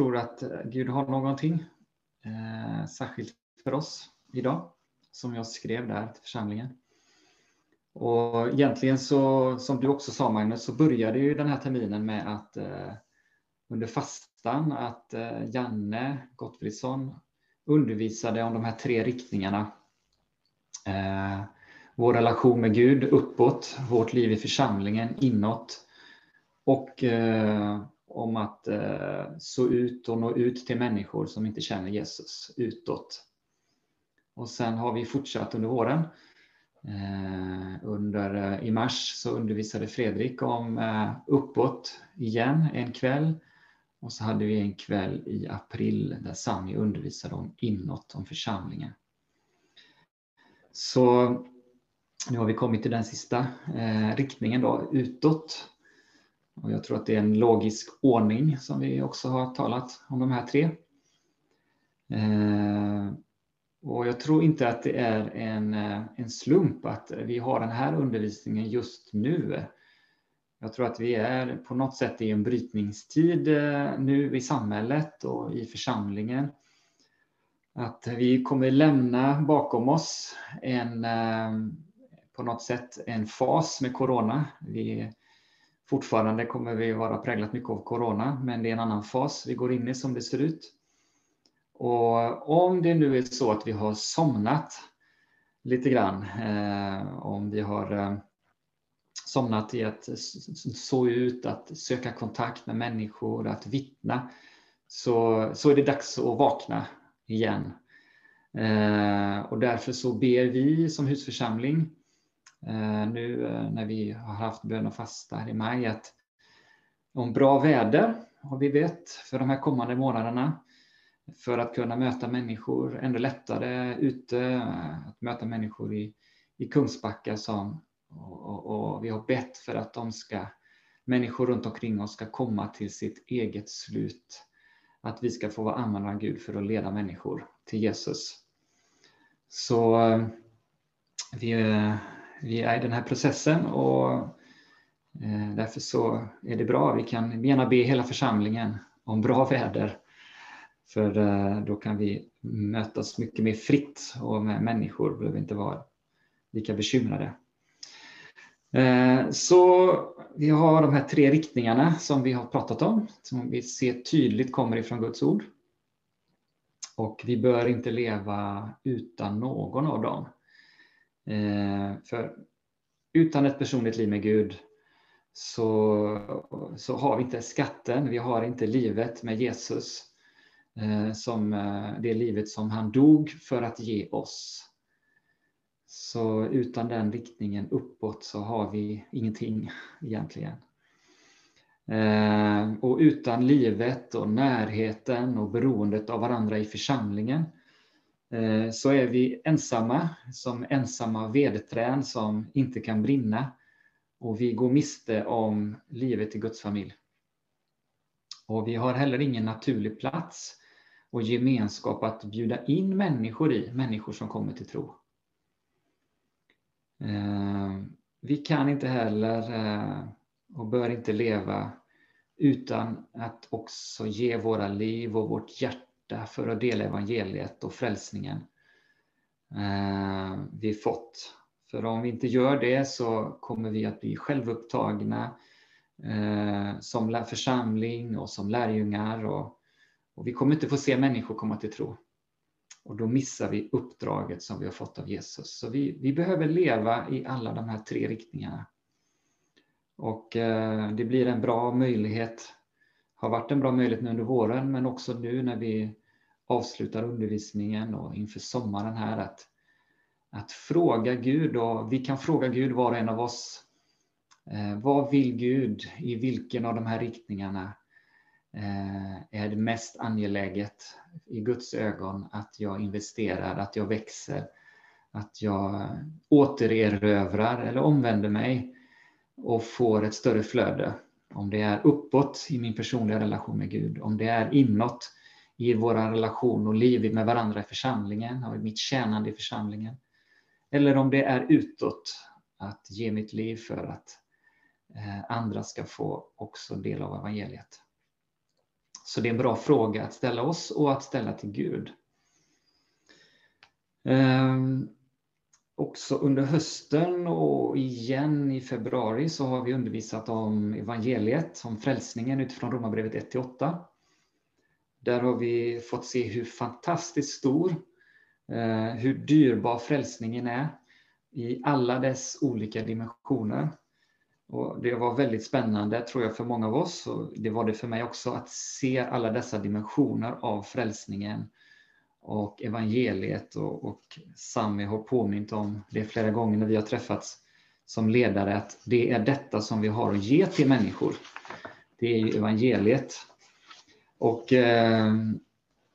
tror att eh, Gud har någonting eh, särskilt för oss idag, som jag skrev där till församlingen. Och egentligen så, som du också sa Magnus, så började ju den här terminen med att eh, under fastan att eh, Janne Gottfridsson undervisade om de här tre riktningarna. Eh, vår relation med Gud uppåt, vårt liv i församlingen inåt och eh, om att eh, så ut och nå ut till människor som inte känner Jesus utåt. Och sen har vi fortsatt under våren. Eh, under, eh, I mars så undervisade Fredrik om eh, uppåt igen en kväll. Och så hade vi en kväll i april där Sami undervisade om inåt, om församlingen. Så nu har vi kommit till den sista eh, riktningen då, utåt. Och jag tror att det är en logisk ordning som vi också har talat om de här tre. Eh, och jag tror inte att det är en, eh, en slump att vi har den här undervisningen just nu. Jag tror att vi är på något sätt i en brytningstid eh, nu i samhället och i församlingen. Att vi kommer lämna bakom oss en, på något sätt en fas med corona. Vi Fortfarande kommer vi vara präglat mycket av corona, men det är en annan fas vi går in i som det ser ut. Och om det nu är så att vi har somnat lite grann, eh, om vi har eh, somnat i att så ut, att söka kontakt med människor, att vittna, så, så är det dags att vakna igen. Eh, och därför så ber vi som husförsamling Eh, Eh, nu eh, när vi har haft bön och fasta här i maj att om bra väder har vi vet för de här kommande månaderna för att kunna möta människor ännu lättare ute, att möta människor i, i Kungsbacka som, och, och, och vi har bett för att de ska, människor runt omkring oss ska komma till sitt eget slut. Att vi ska få vara använda av Gud för att leda människor till Jesus. Så eh, vi eh, vi är i den här processen och eh, därför så är det bra. Vi kan gärna be hela församlingen om bra väder. För eh, då kan vi mötas mycket mer fritt och med människor behöver inte vara lika bekymrade. Eh, så vi har de här tre riktningarna som vi har pratat om, som vi ser tydligt kommer ifrån Guds ord. Och vi bör inte leva utan någon av dem. Eh, för utan ett personligt liv med Gud så, så har vi inte skatten, vi har inte livet med Jesus. Eh, som eh, det livet som han dog för att ge oss. Så utan den riktningen uppåt så har vi ingenting egentligen. Eh, och utan livet och närheten och beroendet av varandra i församlingen Eh, Eh, så är vi ensamma, som ensamma vedträn som inte kan brinna och vi går miste om livet i Guds familj. Och vi har heller ingen naturlig plats och gemenskap att bjuda in människor i, människor som kommer till tro. Eh, vi kan inte heller eh, och bör inte leva utan att också ge våra liv och vårt hjärta hjärta för att dela evangeliet och frälsningen eh, vi fått. För om vi inte gör det så kommer vi att bli självupptagna eh, som församling och som lärjungar och, och vi kommer inte få se människor komma till tro. Och då missar vi uppdraget som vi har fått av Jesus. Så vi, vi behöver leva i alla de här tre riktningarna. Och eh, det blir en bra möjlighet, har varit en bra möjlighet nu under våren, men också nu när vi avslutar undervisningen och inför sommaren här att, att fråga Gud och vi kan fråga Gud var och en av oss. Eh, vad vill Gud i vilken av de här riktningarna eh, är det mest angeläget i Guds ögon att jag investerar, att jag växer, att jag återerövrar eller omvänder mig och får ett större flöde. Om det är uppåt i min personliga relation med Gud, om det är inåt i vår relation och liv med varandra i församlingen, och i mitt tjänande i församlingen. Eller om det är utåt, att ge mitt liv för att eh, andra ska få också del av evangeliet. Så det är en bra fråga att ställa oss och att ställa till Gud. Ehm, också under hösten och igen i februari så har vi undervisat om evangeliet, om frälsningen utifrån Romarbrevet 1-8. Där har vi fått se hur fantastiskt stor, eh, hur dyrbar frälsningen är i alla dess olika dimensioner. Och det var väldigt spännande, tror jag, för många av oss, och det var det för mig också, att se alla dessa dimensioner av frälsningen och evangeliet. Och, och Sami har påmint om det flera gånger när vi har träffats som ledare, att det är detta som vi har att ge till människor. Det är ju evangeliet. Och eh,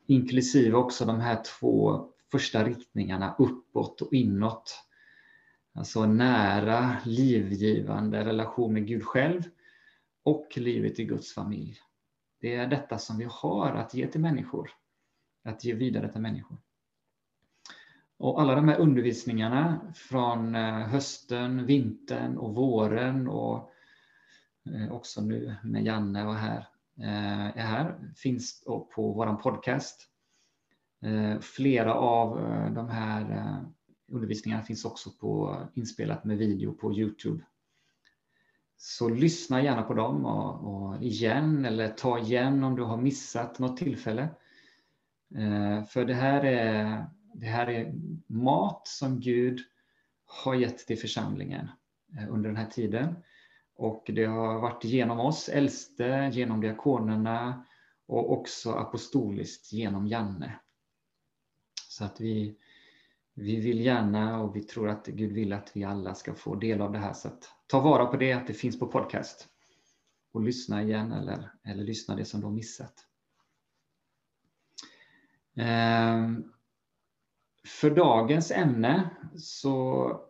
inklusive också de här två första riktningarna, uppåt och inåt. Alltså nära, livgivande relation med Gud själv och livet i Guds familj. Det är detta som vi har att ge till människor, att ge vidare till människor. Och alla de här undervisningarna från eh, hösten, vintern och våren och eh, också nu med Janne och här, Eh, är här, finns på vår podcast. Eh, flera av eh, de här undervisningarna finns också på, inspelat med video på Youtube. Så lyssna gärna på dem och, och igen eller ta igen om du har missat något tillfälle. För det här, är, det här är mat som Gud har gett till församlingen under den här tiden. Och det har varit genom oss äldste, genom diakonerna och också apostoliskt genom Janne. Så att vi, vi vill gärna och vi tror att Gud vill att vi alla ska få del av det här. Så att ta vara på det, att det finns på podcast. Och lyssna igen eller, eller lyssna det som du har missat. Ehm, för dagens ämne så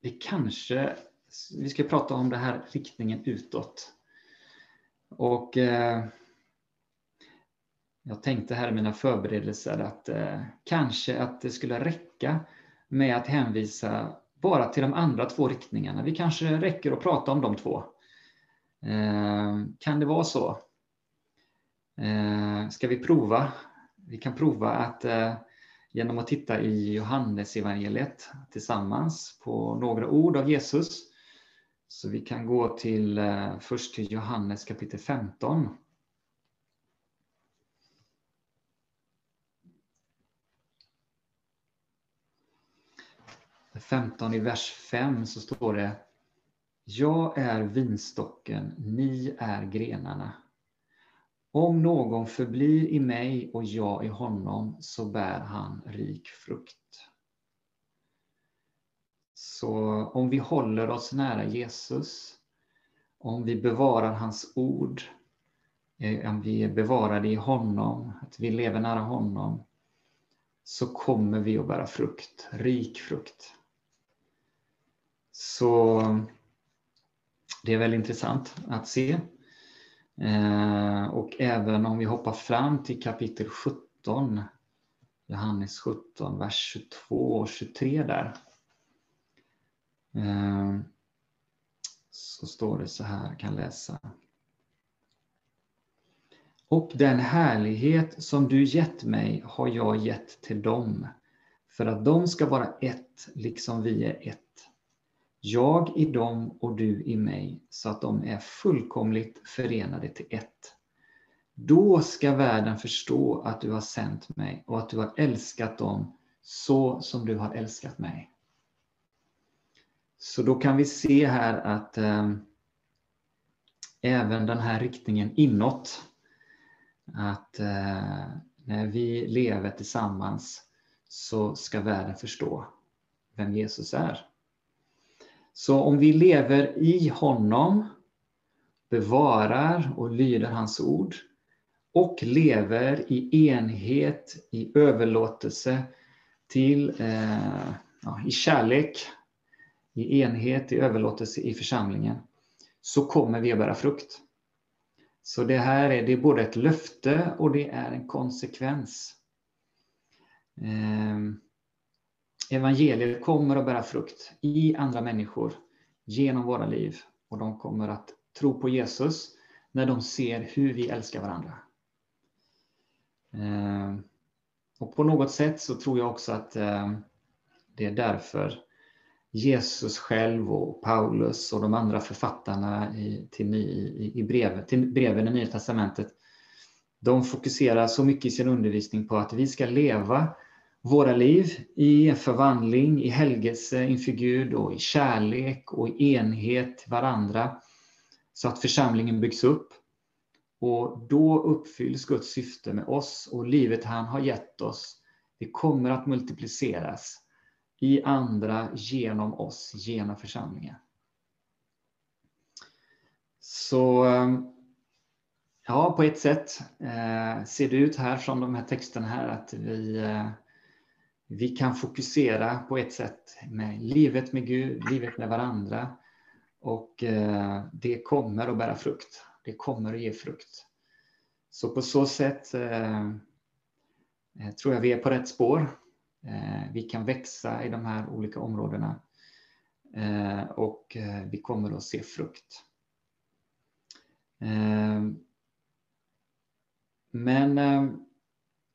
det kanske vi ska prata om det här riktningen utåt. Och eh, jag tänkte här i mina förberedelser att eh, kanske att det skulle räcka med att hänvisa bara till de andra två riktningarna. Vi kanske räcker att prata om de två. Eh, kan det vara så? Eh, ska vi prova? Vi kan prova att eh, genom att titta i Johannes evangeliet tillsammans på några ord av Jesus. Så vi kan gå till eh, först till Johannes kapitel 15. 15 i vers 5 så står det Jag är vinstocken, ni är grenarna. Om någon förblir i mig och jag i honom så bär han rik frukt. Så om vi håller oss nära Jesus, om vi bevarar hans ord, eh, om vi är bevarade i honom, att vi lever nära honom, så kommer vi att bära frukt, rik frukt. Så det är väldigt intressant att se. Eh, och även om vi hoppar fram till kapitel 17, Johannes 17, vers 22 och 23 där. Eh, så står det så här, jag kan läsa. Och den härlighet som du gett mig har jag gett till dem, för att de ska vara ett, liksom vi är ett jag i dem och du i mig, så att de är fullkomligt förenade till ett. Då ska världen förstå att du har sänt mig och att du har älskat dem så som du har älskat mig. Så då kan vi se här att eh, även den här riktningen inåt, att eh, när vi lever tillsammans så ska världen förstå vem Jesus är. Så om vi lever i honom, bevarar och lyder hans ord och lever i enhet, i överlåtelse till, eh, ja, i kärlek, i enhet, i överlåtelse i församlingen, så kommer vi att bära frukt. Så det här är, det är både ett löfte och det är en konsekvens. Ehm, evangeliet kommer att bära frukt i andra människor genom våra liv och de kommer att tro på Jesus när de ser hur vi älskar varandra. Ehm, och på något sätt så tror jag också att ehm, det är därför Jesus själv och Paulus och de andra författarna i, till, ny, i, brev, till breven i Nya Testamentet, de fokuserar så mycket i sin undervisning på att vi ska leva våra liv i en förvandling, i helgelse inför Gud och i kärlek och i enhet till varandra så att församlingen byggs upp. Och då uppfylls Guds syfte med oss och livet han har gett oss. Det kommer att multipliceras i andra genom oss, genom församlingen. Så ehm, ja, på ett sätt eh, ser det ut här från de här texterna här att vi, eh, vi kan fokusera på ett sätt med livet med Gud, livet med varandra och eh, det kommer att bära frukt. Det kommer att ge frukt. Så på så sätt eh, eh tror jag vi är på rätt spår. Eh, vi kan växa i de här olika områdena eh, och eh, vi kommer att se frukt. Men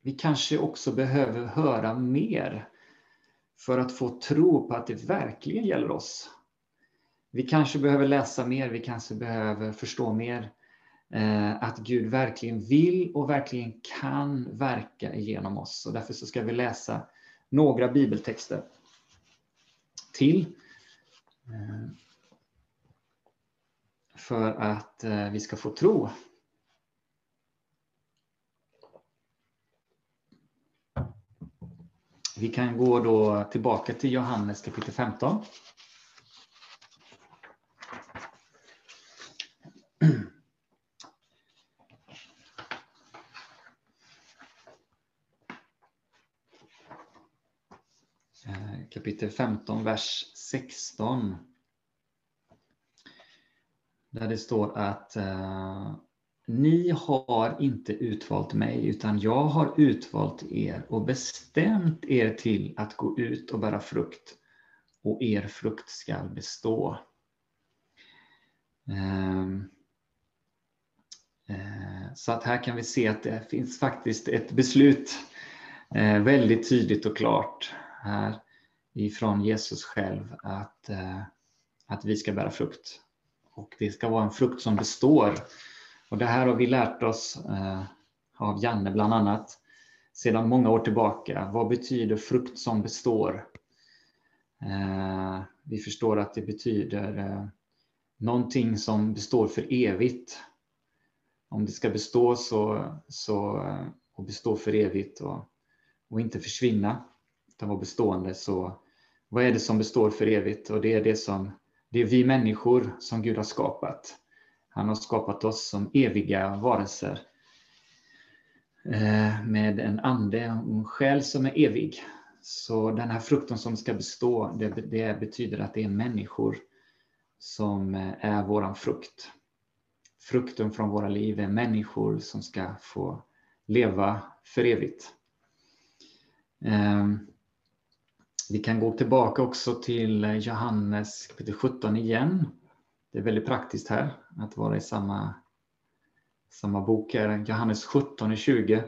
vi kanske också behöver höra mer för att få tro på att det verkligen gäller oss. Vi kanske behöver läsa mer, vi kanske behöver förstå mer. Att Gud verkligen vill och verkligen kan verka genom oss. Och därför så ska vi läsa några bibeltexter till. Eh, för att eh, vi ska få tro. Vi kan gå då tillbaka till Johannes kapitel 15. Kapitel 15, vers 16. Där det står att eh, ni har inte utvalt mig, utan jag har utvalt er och bestämt er till att gå ut och bära frukt, och er frukt skall bestå. Ehm, eh, så att här kan vi se att det finns faktiskt ett beslut eh, väldigt tydligt och klart här ifrån Jesus själv att, eh, att vi ska bära frukt. Och det ska vara en frukt som består. Och det här har vi lärt oss eh, av Janne bland annat sedan många år tillbaka. Vad betyder frukt som består? Eh, vi förstår att det betyder någonting som består för evigt. Om det ska bestå så, så, och bestå för evigt och, och inte försvinna utan vara bestående så vad är det som består för evigt? Och det är det som det är vi människor som Gud har skapat. Han har skapat oss som eviga varelser eh, med en ande och en själ som är evig. Så den här frukten som ska bestå, det, det betyder att det är människor som eh, är våran frukt. Frukten från våra liv är människor som ska få leva för evigt. Um, vi kan gå tillbaka också till eh, Johannes kapitel 17 igen. Det är väldigt praktiskt här att vara i samma, samma bok. Här. Johannes 17 och 20.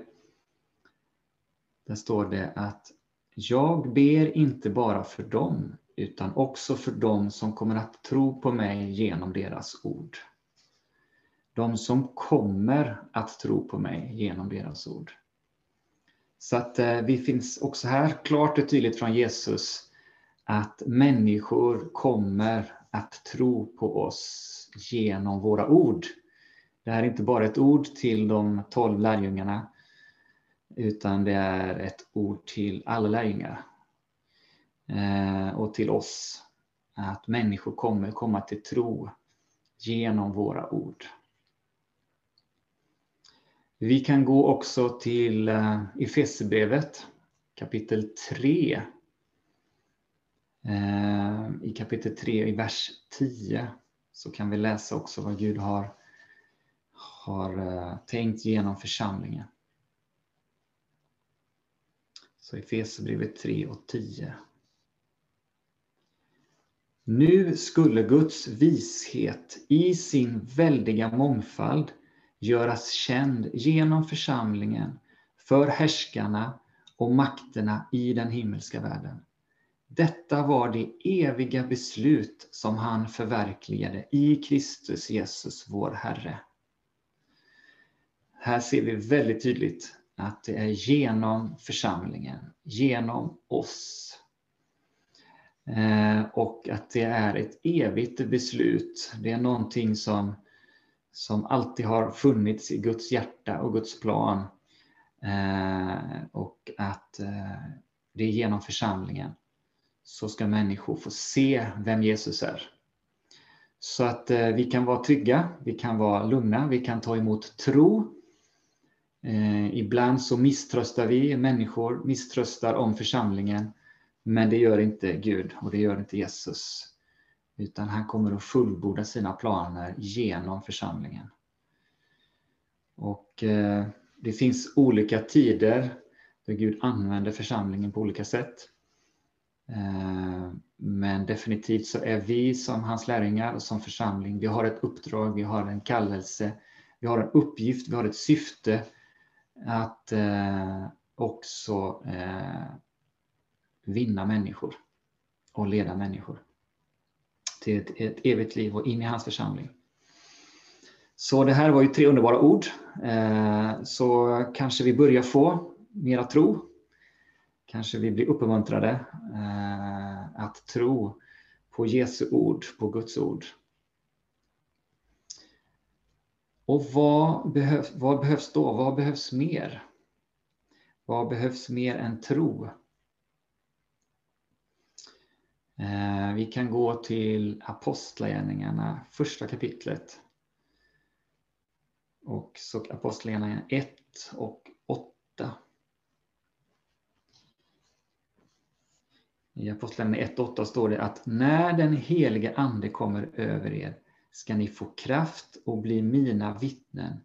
Där står det att jag ber inte bara för dem utan också för dem som kommer att tro på mig genom deras ord. De som kommer att tro på mig genom deras ord. Så att eh, vi finns också här klart och tydligt från Jesus att människor kommer att tro på oss genom våra ord. Det här är inte bara ett ord till de tolv lärjungarna utan det är ett ord till alla lärjungar eh, och till oss. Att människor kommer komma till tro genom våra ord. Vi kan gå också till eh, Efesierbrevet kapitel 3. Eh, I kapitel 3 i vers 10 så kan vi läsa också vad Gud har, har eh, tänkt genom församlingen. Så Efesierbrevet 3 och 10. Nu skulle Guds vishet i sin väldiga mångfald göras känd genom församlingen för härskarna och makterna i den himmelska världen. Detta var det eviga beslut som han förverkligade i Kristus Jesus, vår Herre. Här ser vi väldigt tydligt att det är genom församlingen, genom oss. Eh, och att det är ett evigt beslut. Det är någonting som, som alltid har funnits i Guds hjärta och Guds plan. Eh, och att eh, det är genom församlingen så ska människor få se vem Jesus är. Så att eh, vi kan vara trygga, vi kan vara lugna, vi kan ta emot tro ibland så misströstar vi, människor misströstar om församlingen, men det gör inte Gud och det gör inte Jesus. Utan han kommer att fullborda sina planer genom församlingen. Och eh, det finns olika tider där Gud använder församlingen på olika sätt. Eh, men definitivt så är vi som hans lärjungar och som församling, vi har ett uppdrag, vi har en kallelse, vi har en uppgift, vi har ett syfte att eh, också eh, vinna människor och leda människor till ett, ett evigt liv och in i hans församling. Så det här var ju tre underbara ord. Eh, så kanske vi börjar få mera tro. Kanske vi blir uppmuntrade eh, att tro på Jesu ord, på Guds ord. Och vad, behövs, vad behövs då? Vad behövs mer? Vad behövs mer än tro? Eh, vi kan gå till Apostlagärningarna, första kapitlet. Och så Apostlagärningarna 1 och 8. I Apostlagärningarna 1 och 8 står det att när den helige Ande kommer över er ska ni få kraft och bli mina vittnen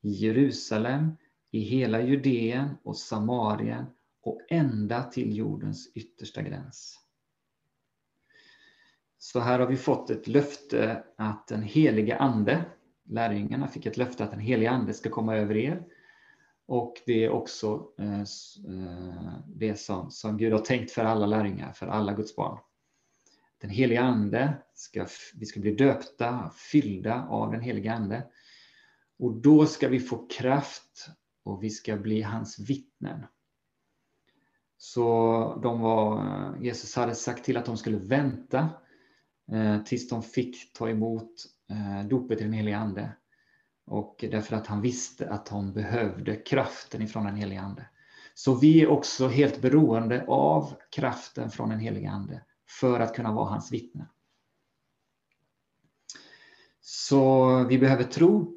i Jerusalem, i hela Judeen och Samarien och ända till jordens yttersta gräns. Så här har vi fått ett löfte att den heliga Ande, lärjungarna fick ett löfte att den heliga Ande ska komma över er. Och det är också eh, eh, det som, som Gud har tänkt för alla lärjungar, för alla Guds barn den heliga Ande, ska, vi ska bli döpta, fyllda av den heliga Ande. Och då ska vi få kraft och vi ska bli hans vittnen. Så de var, eh, Jesus hade sagt till att de skulle vänta Eh, tills de fick ta emot eh, dopet i den helige Ande. Och därför att han visste att de behövde kraften ifrån den helige Ande. Så vi är också helt beroende av kraften från den helige Ande för att kunna vara hans vittne. Så vi behöver tro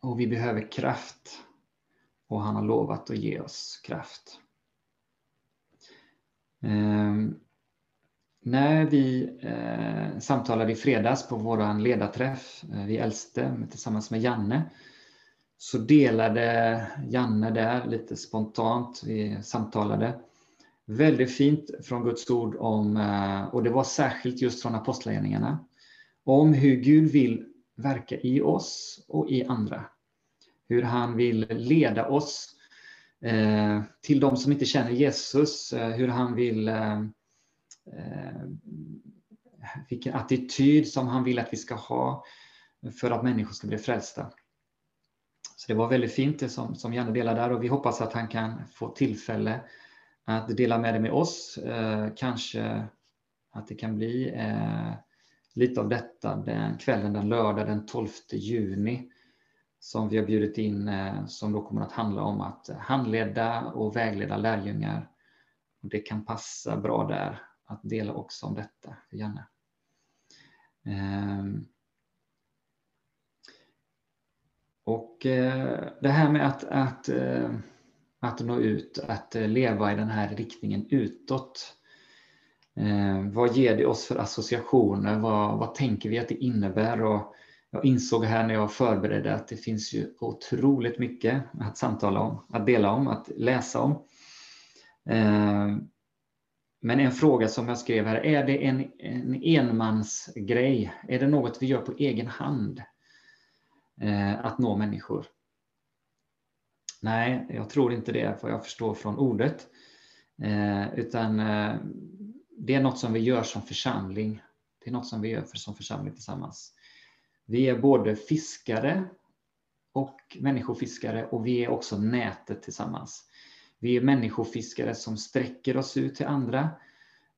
och vi behöver kraft. Och han har lovat att ge oss kraft. Ehm, när vi eh, samtalade i fredags på vår ledarträff, eh, vi äldste tillsammans med Janne, så delade Janne där lite spontant, vi samtalade, Väldigt fint från Guds ord om, eh, och det var särskilt just från Apostlagärningarna, om hur Gud vill verka i oss och i andra. Hur han vill leda oss eh, till de som inte känner Jesus, eh, hur han vill eh, Eh, vilken attityd som han vill att vi ska ha för att människor ska bli frälsta. Så det var väldigt fint det som, som Janne delade där och vi hoppas att han kan få tillfälle att dela med dig med oss. Eh, kanske att det kan bli eh, lite av detta den kvällen, den lördag den 12 juni som vi har bjudit in eh, som då kommer att handla om att handleda och vägleda lärjungar. det kan passa bra där att dela också om detta för Janne. Ehm. Och eh, det här med att, att eh, att nå ut, att eh, leva i den här riktningen utåt. Ehm, vad ger det oss för associationer? Vad, vad tänker vi att det innebär? Och jag insåg här när jag förberedde att det finns ju otroligt mycket att samtala om, att dela om, att läsa om. Ehm, men en fråga som jag skrev här, är det en, en enmansgrej? Är det något vi gör på egen hand? Eh, att nå människor? Nej, jag tror inte det, vad jag förstår från ordet. Eh, utan eh, det är något som vi gör som församling. Det är något som vi gör för som församling tillsammans. Vi är både fiskare och människofiskare och vi är också nätet tillsammans. Vi är människofiskare som sträcker oss ut till andra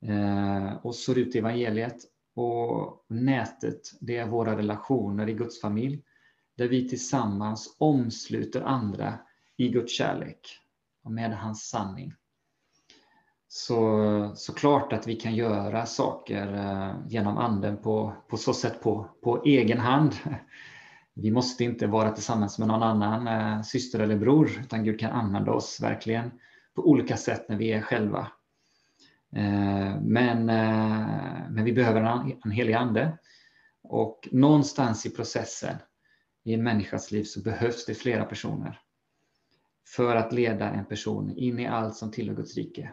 eh, och sår ut evangeliet. Och nätet, det är våra relationer i Guds familj, där vi tillsammans omsluter andra i Guds kärlek och med hans sanning. Så, så klart att vi kan göra saker eh, genom anden på, på så sätt på, på egen hand. Vi måste inte vara tillsammans med någon annan eh, syster eller bror, utan Gud kan använda oss verkligen på olika sätt när vi är själva. Eh, men, eh, men vi behöver en, en helig ande. Och någonstans i processen i en människas liv så behövs det flera personer för att leda en person in i allt som tillhör Guds rike.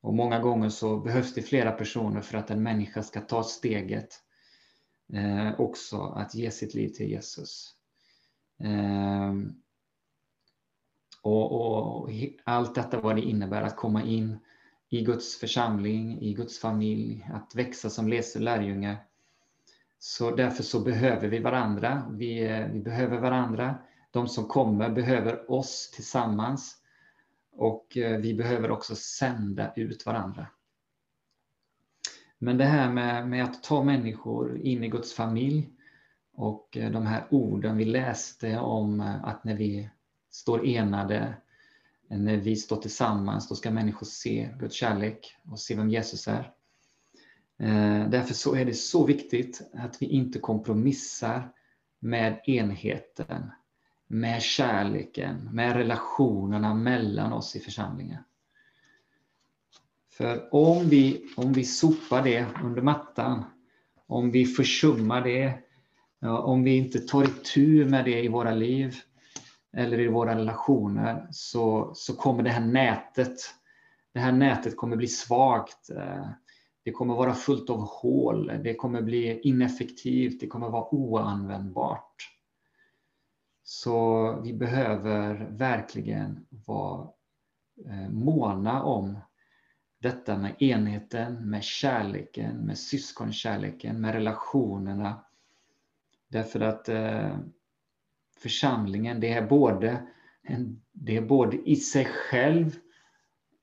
Och många gånger så behövs det flera personer för att en människa ska ta steget eh, också att ge sitt liv till Jesus. Eh, och, och, allt detta vad det innebär att komma in i Guds församling, i Guds familj, att växa som lärjunge. Så därför så behöver vi varandra. Vi, eh, vi behöver varandra. De som kommer behöver oss tillsammans. Och eh, vi behöver också sända ut varandra. Men det här med, med att ta människor in i Guds familj och eh, de här orden vi läste om eh, att när vi står enade, eh, när vi står tillsammans, då ska människor se Guds kärlek och se vem Jesus är. Därför så är det så viktigt att vi inte kompromissar med enheten med kärleken, med relationerna mellan oss i församlingen. För om vi, om vi sopar det under mattan, om vi försummar det, om vi inte tar itu med det i våra liv eller i våra relationer så, så kommer det här nätet, det här nätet kommer bli svagt. Det kommer vara fullt av hål, det kommer bli ineffektivt, det kommer vara oanvändbart. Så vi behöver verkligen vara eh, måna om detta med enheten, med kärleken, med syskonkärleken, med relationerna. Därför att eh, församlingen, det är, både, det är både i sig själv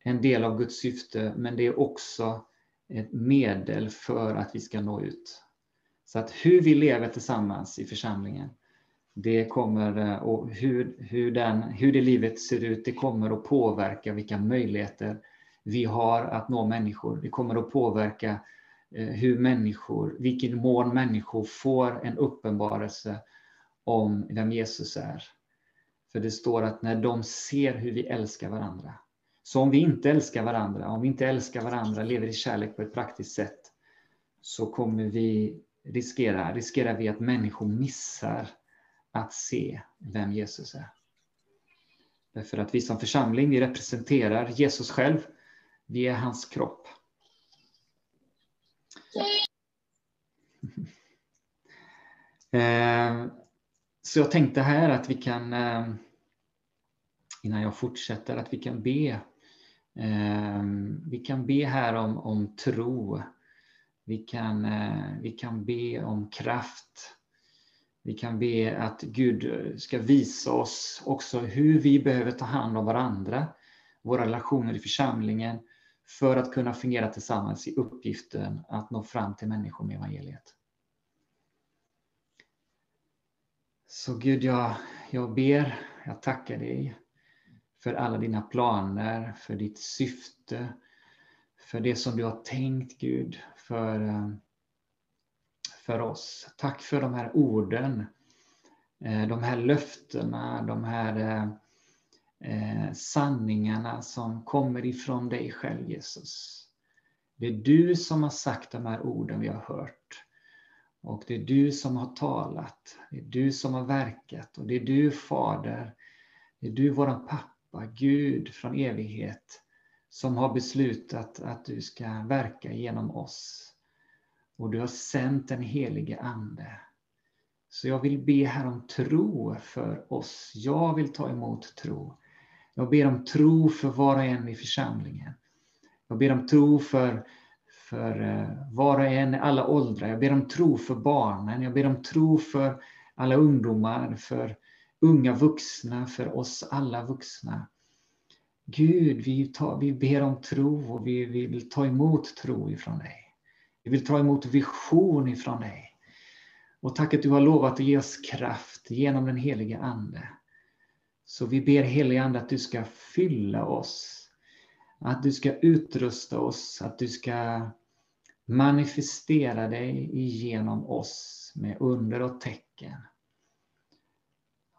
en del av Guds syfte, men det är också ett medel för att vi ska nå ut. Så att hur vi lever tillsammans i församlingen, det kommer, eh, och hur, hur, den, hur det livet ser ut, det kommer att påverka vilka möjligheter vi har att nå människor. Det kommer att påverka eh, hur människor, vilken mån människor får en uppenbarelse om vem Jesus är. För det står att när de ser hur vi älskar varandra. Så om vi inte älskar varandra, om vi inte älskar varandra, lever i kärlek på ett praktiskt sätt, så kommer vi riskera, riskerar vi att människor missar att se vem Jesus är. Därför att vi som församling, vi representerar Jesus själv. Vi är hans kropp. Eh, så jag tänkte här att vi kan, eh, innan jag fortsätter, att vi kan be. Eh, vi kan be här om, om tro. Vi kan, vi kan be om kraft. Vi kan be att Gud ska visa oss också hur vi behöver ta hand om varandra, våra relationer i församlingen, för att kunna fungera tillsammans i uppgiften att nå fram till människor med evangeliet. Så Gud, jag, jag ber, jag tackar dig för alla dina planer, för ditt syfte, för det som du har tänkt Gud, för eh, för oss. Tack för de här orden, eh, de här löftena, de här eh, eh, sanningarna som kommer ifrån dig själv Jesus. Det är du som har sagt de här orden vi har hört. Och det är du som har talat, det är du som har verkat och det är du Fader, det är du våran pappa, Gud från evighet som har beslutat att du ska verka genom oss. Och du har sänt den helige Ande. Så jag vill be här om tro för oss. Jag vill ta emot tro. Jag ber om tro för var och en i församlingen. Jag ber om tro för, för eh, var och en i alla åldrar. Jag ber om tro för barnen. Jag ber om tro för alla ungdomar, för unga vuxna, för oss alla vuxna. Gud, vi, tar, vi ber om tro och vi vill ta emot tro ifrån dig. Vi vill ta emot vision ifrån dig. Och tack att du har lovat att ge oss kraft genom den heliga Ande. Så vi ber helige Ande att du ska fylla oss. Att du ska utrusta oss, att du ska manifestera dig genom oss med under och tecken.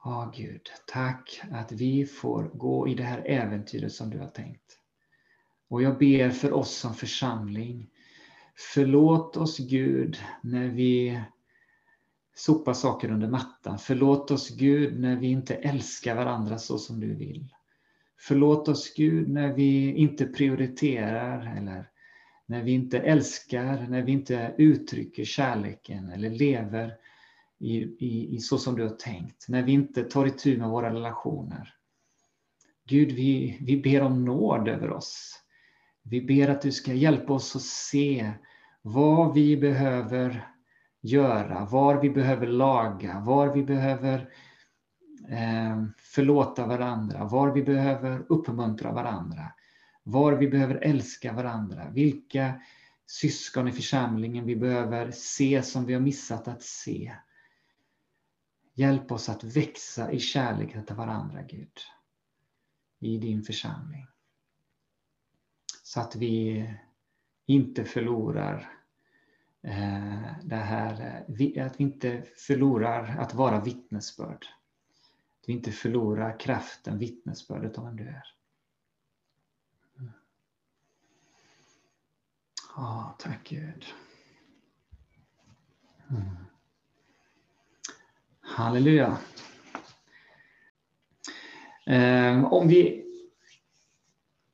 Ja, Gud, tack att vi får gå i det här äventyret som du har tänkt. Och jag ber för oss som församling. Förlåt oss Gud när vi sopa saker under mattan. Förlåt oss Gud när vi inte älskar varandra så som du vill. Förlåt oss Gud när vi inte prioriterar eller när vi inte älskar, när vi inte uttrycker kärleken eller lever i, i, i så som du har tänkt. När vi inte tar itu med våra relationer. Gud, vi, vi ber om nåd över oss. Vi ber att du ska hjälpa oss att se vad vi behöver göra, var vi behöver laga, var vi behöver eh, förlåta varandra, var vi behöver uppmuntra varandra, var vi behöver älska varandra, vilka syskon i församlingen vi behöver se som vi har missat att se. Hjälp oss att växa i kärlek till varandra, Gud, i din församling. Så att vi inte förlorar Eh, det här, eh, att vi inte förlorar att vara vittnesbörd. Att vi inte förlorar kraften, vittnesbördet om vem du är. Mm. Ja, tack Gud. Mm. Halleluja. Eh, om vi,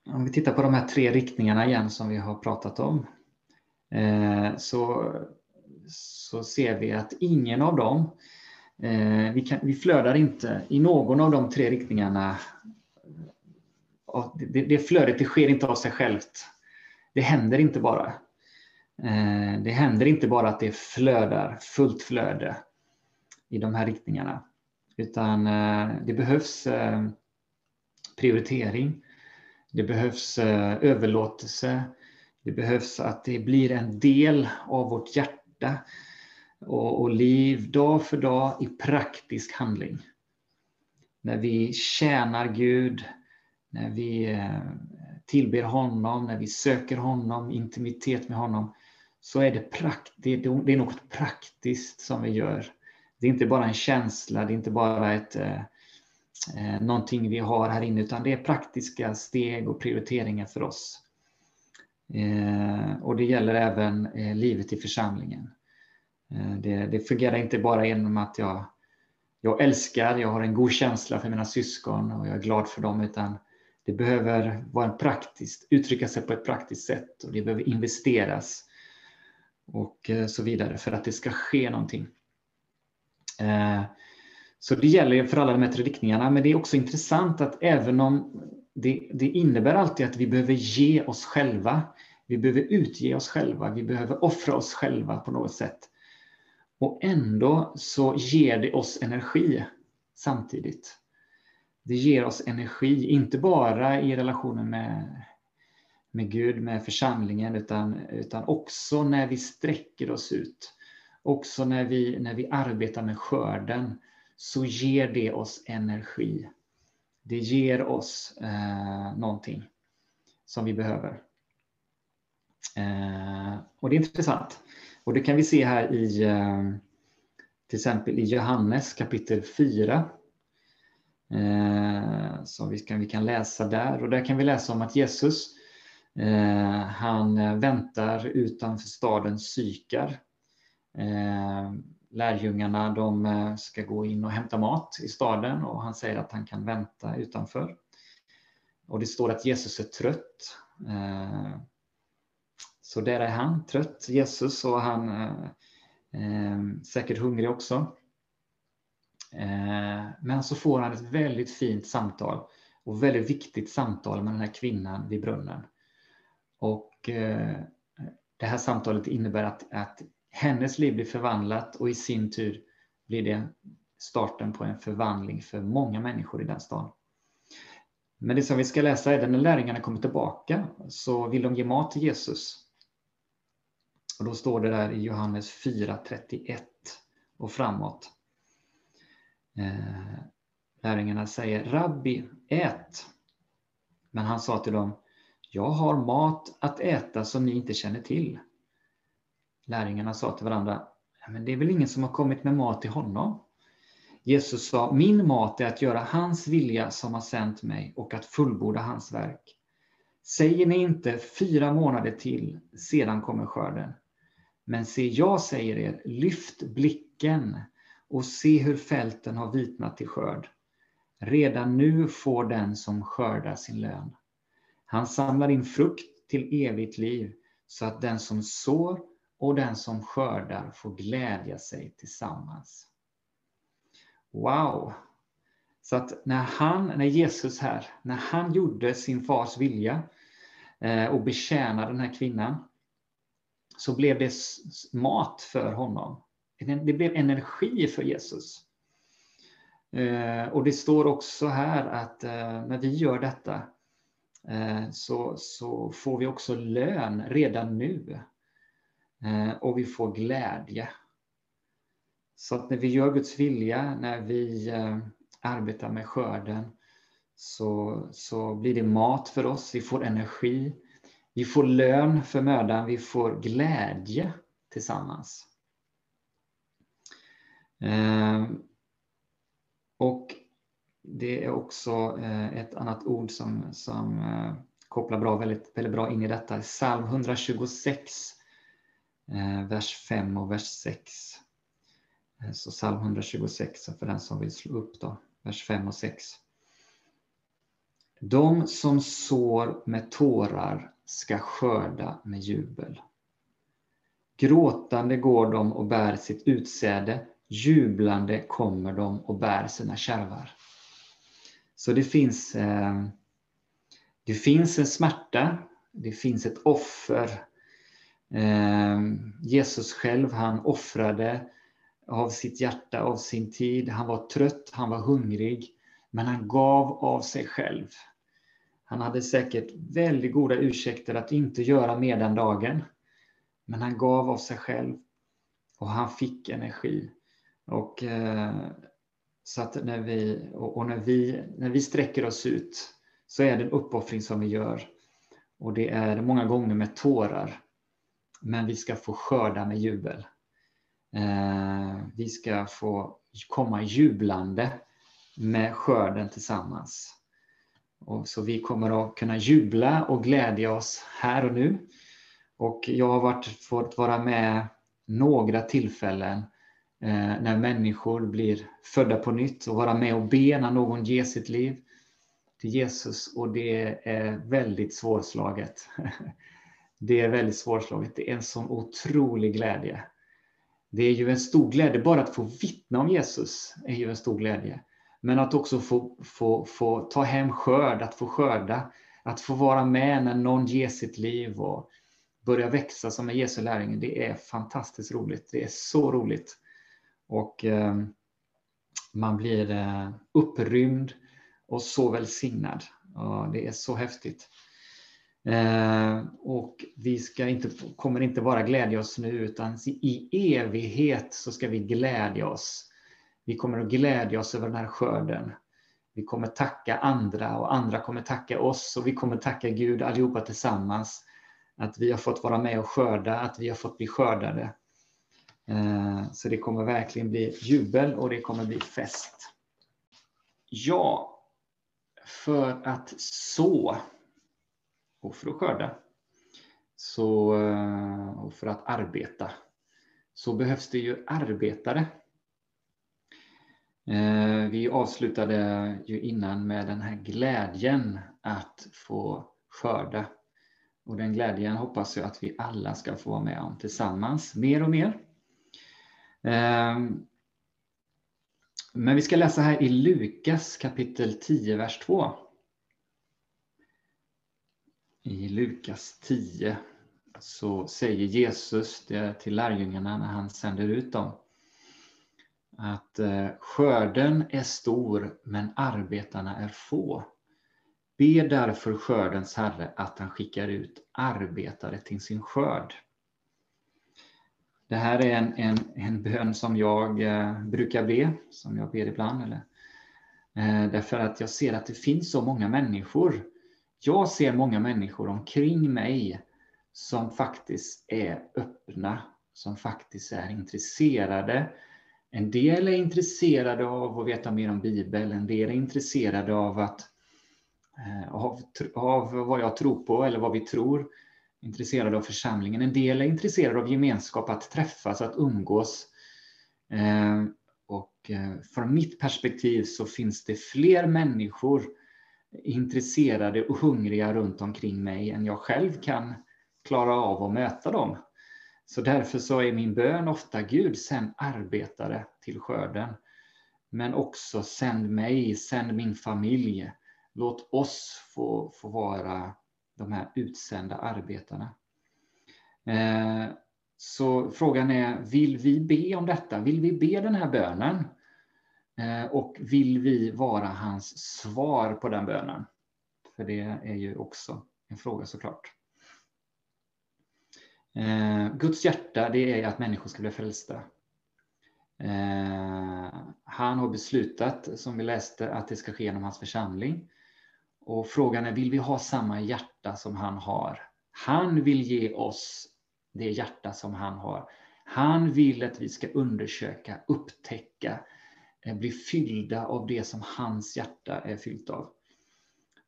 om vi tittar på de här tre riktningarna igen som vi har pratat om. Eh, så, så ser vi att ingen av dem, eh, vi, kan, vi flödar inte i någon av de tre riktningarna. Det, det flödet det sker inte av sig självt. Det händer inte bara. Eh, det händer inte bara att det flödar, fullt flöde i de här riktningarna. Utan eh, det behövs eh, prioritering. Det behövs överlåtelse. Det behövs att det blir en del av vårt hjärta och, och liv dag för dag i praktisk handling. När vi tjänar Gud, när vi eh, tillber honom, när vi söker honom, intimitet med honom, så är det, prakt, det, är något praktiskt som vi gör. Det är inte bara en känsla, det är inte bara ett, eh, eh någonting vi har här inne, utan det är praktiska steg och prioriteringar för oss. Eh, och det gäller även eh, livet i församlingen. Eh, det, det fungerar inte bara genom att jag, jag älskar, jag har en god känsla för mina syskon och jag är glad för dem, utan det behöver vara en praktiskt, uttrycka sig på ett praktiskt sätt och det behöver investeras och så vidare för att det ska ske någonting. Så det gäller för alla de här tre riktningarna, men det är också intressant att även om det, det innebär alltid att vi behöver ge oss själva. Vi behöver utge oss själva, vi behöver offra oss själva på något sätt. Och ändå så ger det oss energi samtidigt. Det ger oss energi, inte bara i relationen med, med Gud, med församlingen, utan, utan också när vi sträcker oss ut. Också när vi, när vi arbetar med skörden så ger det oss energi det ger oss eh, någonting som vi behöver. Eh, och det är intressant. Och det kan vi se här i eh, till exempel i Johannes kapitel 4. Eh, som vi kan, vi kan läsa där. Och där kan vi läsa om att Jesus eh, han väntar utanför staden Sykar. Eh, Lärjungarna de eh, ska gå in och hämta mat i staden och han säger att han kan vänta utanför. Och det står att Jesus är trött. Eh, så där är han, trött, Jesus, och han är säkert hungrig också. Men så får han ett väldigt fint samtal och väldigt viktigt samtal med den här kvinnan vid brunnen. Och det här samtalet innebär att, att hennes liv blir förvandlat och i sin tur blir det starten på en förvandling för många människor i den stan. Men det som vi ska läsa är att när lärjungarna kommer tillbaka så vill de ge mat till Jesus. Och då står det där i Johannes 4.31 och framåt. Eh, lärjungarna säger Rabbi, ät. Men han sa till dem, jag har mat att äta som ni inte känner till. Lärjungarna sa till varandra, men det är väl ingen som har kommit med mat till honom? Jesus sa, min mat är att göra hans vilja som har sänt mig och att fullborda hans verk. Säger ni inte fyra månader till, sedan kommer skörden. Men se, jag säger er, lyft blicken och se hur fälten har vitnat till skörd. Redan nu får den som skördar sin lön. Han samlar in frukt till evigt liv så att den som sår och den som skördar får glädja sig tillsammans. Wow! Så att när han, när Jesus här, när han gjorde sin fars vilja eh, och betjänade den här kvinnan, så blev det mat för honom. Det blev energi för Jesus. Eh, och det står också här att eh, när vi gör detta eh, så, så får vi också lön redan nu. Eh, och vi får glädje. Så att när vi gör Guds vilja, när vi eh, arbetar med skörden, så, så blir det mat för oss, vi får energi, vi får lön för mödan, vi får glädje tillsammans. Eh, och det är också eh, ett annat ord som, som eh, kopplar bra, väldigt, väldigt bra in i detta. Psalm 126, Eh, vers 5 och vers 6. Eh, så psalm 126 för den som vill slå upp då, vers 5 och 6. De som sår med tårar ska skörda med jubel. Gråtande går de och bär sitt utsäde, jublande kommer de och bär sina kärvar. Så det finns, eh, det finns en smärta, det finns ett offer. Eh, Jesus själv, han offrade av sitt hjärta, av sin tid. Han var trött, han var hungrig, men han gav av sig själv. Han hade säkert väldigt goda ursäkter att inte göra mer den dagen. Men han gav av sig själv och han fick energi. Och, eh, så att när vi, och när, vi, när vi sträcker oss ut så är det en uppoffring som vi gör. Och det är många gånger med tårar. Men vi ska få skörda med jubel. Eh, vi ska få komma jublande med skörden tillsammans. Och så vi kommer att kunna jubla och glädja oss här och nu. Och jag har varit, fått vara med några tillfällen eh, när människor blir födda på nytt och vara med och be när någon ger sitt liv till Jesus och det är väldigt svårslaget. Det är väldigt svårslaget. Det är en sån otrolig glädje. Det är ju en stor glädje, bara att få vittna om Jesus är ju en stor glädje. Men att också få, få, få ta hem skörd, att få skörda, att få vara med när någon ger sitt liv och börja växa som en Jesu lärjunge, det är fantastiskt roligt. Det är så roligt. Och eh, man blir eh, upprymd och så välsignad. Och det är så häftigt. Eh, och vi ska inte, kommer inte bara glädja oss nu, utan i evighet så ska vi glädja oss. Vi kommer att glädja oss över den här skörden. Vi kommer tacka andra och andra kommer tacka oss och vi kommer tacka Gud allihopa tillsammans. Att vi har fått vara med och skörda, att vi har fått bli skördade. Eh, så det kommer verkligen bli jubel och det kommer bli fest. Ja, för att så och för att skörda så, eh, och för att arbeta så behövs det ju arbetare. Eh, vi avslutade ju innan med den här glädjen att få skörda. Och den glädjen hoppas jag att vi alla ska få vara med om tillsammans, mer och mer. Eh, men vi ska läsa här i Lukas kapitel 10, vers 2. I Lukas 10 så säger Jesus det till lärjungarna när han sänder ut dem. Att eh, skörden är stor men arbetarna är få. Be därför skördens Herre att han skickar ut arbetare till sin skörd. Det här är en, en, en bön som jag eh, brukar be, som jag ber ibland. Eller, eh, därför att jag ser att det finns så många människor. Jag ser många människor omkring mig som faktiskt är öppna, som faktiskt är intresserade. En del är intresserade av att veta mer om Bibeln, en del är intresserade av att eh, av, av vad jag tror på eller vad vi tror intresserade av församlingen. En del är intresserade av gemenskap, att träffas, att umgås. Eh, och eh, från mitt perspektiv så finns det fler människor intresserade och hungriga runt omkring mig än jag själv kan klara av att möta dem. Så därför så är min bön ofta Gud, sänd arbetare till skörden. Men också sänd mig, sänd min familj. Låt oss få, få vara de här utsända arbetarna. Eh, så frågan är, vill vi be om detta? Vill vi be den här bönen? Eh, och vill vi vara hans svar på den bönen? För det är ju också en fråga såklart. Eh, Guds hjärta, det är att människor ska bli frälsta. Eh, han har beslutat, som vi läste, att det ska ske genom hans församling. Och frågan är, vill vi ha samma hjärta som han har? Han vill ge oss det hjärta som han har. Han vill att vi ska undersöka, upptäcka, Eh, blir bli fyllda av det som hans hjärta är fyllt av.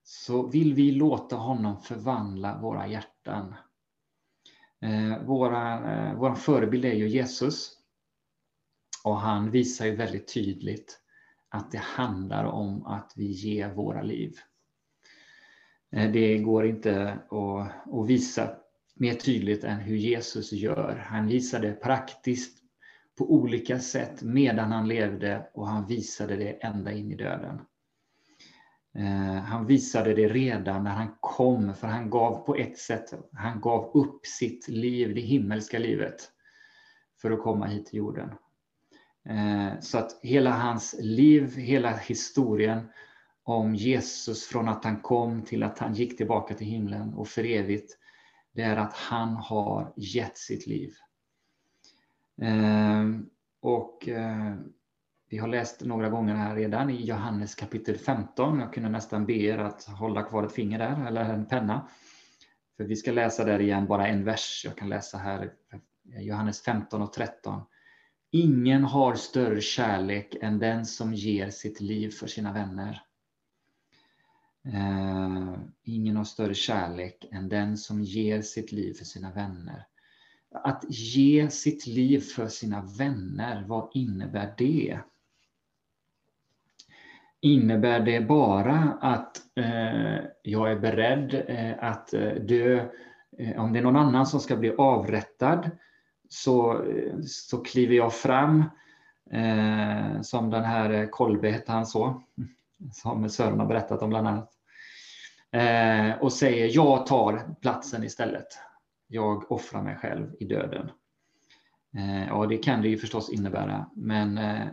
Så vill vi låta honom förvandla våra hjärtan. Eh, våra, eh, vår förebild är ju Jesus. Och han visar ju väldigt tydligt att det handlar om att vi ger våra liv. Det går inte att, att visa mer tydligt än hur Jesus gör. Han visar det praktiskt på olika sätt medan han levde och han visade det ända in i döden. Eh, han visade det redan när han kom, för han gav på ett sätt, han gav upp sitt liv, det himmelska livet, för att komma hit till jorden. Eh, så att hela hans liv, hela historien om Jesus från att han kom till att han gick tillbaka till himlen och för evigt, det är att han har gett sitt liv. Eh, och eh, vi har läst några gånger här redan i Johannes kapitel 15. Jag kunde nästan be er att hålla kvar ett finger där, eller en penna. För vi ska läsa där igen, bara en vers. Jag kan läsa här, eh, Johannes 15 och 13. Ingen har större kärlek än den som ger sitt liv för sina vänner. Eh, ingen har större kärlek än den som ger sitt liv för sina vänner. Att ge sitt liv för sina vänner, vad innebär det? Innebär det bara att eh, jag är beredd eh, att eh, dö eh, om det är någon annan som ska bli avrättad så, eh, så kliver jag fram eh, som den här eh, Kolbe hette han så som Sören har berättat om bland annat. Eh, och säger jag tar platsen istället. Jag offrar mig själv i döden. Eh, ja, det kan det ju förstås innebära, men eh,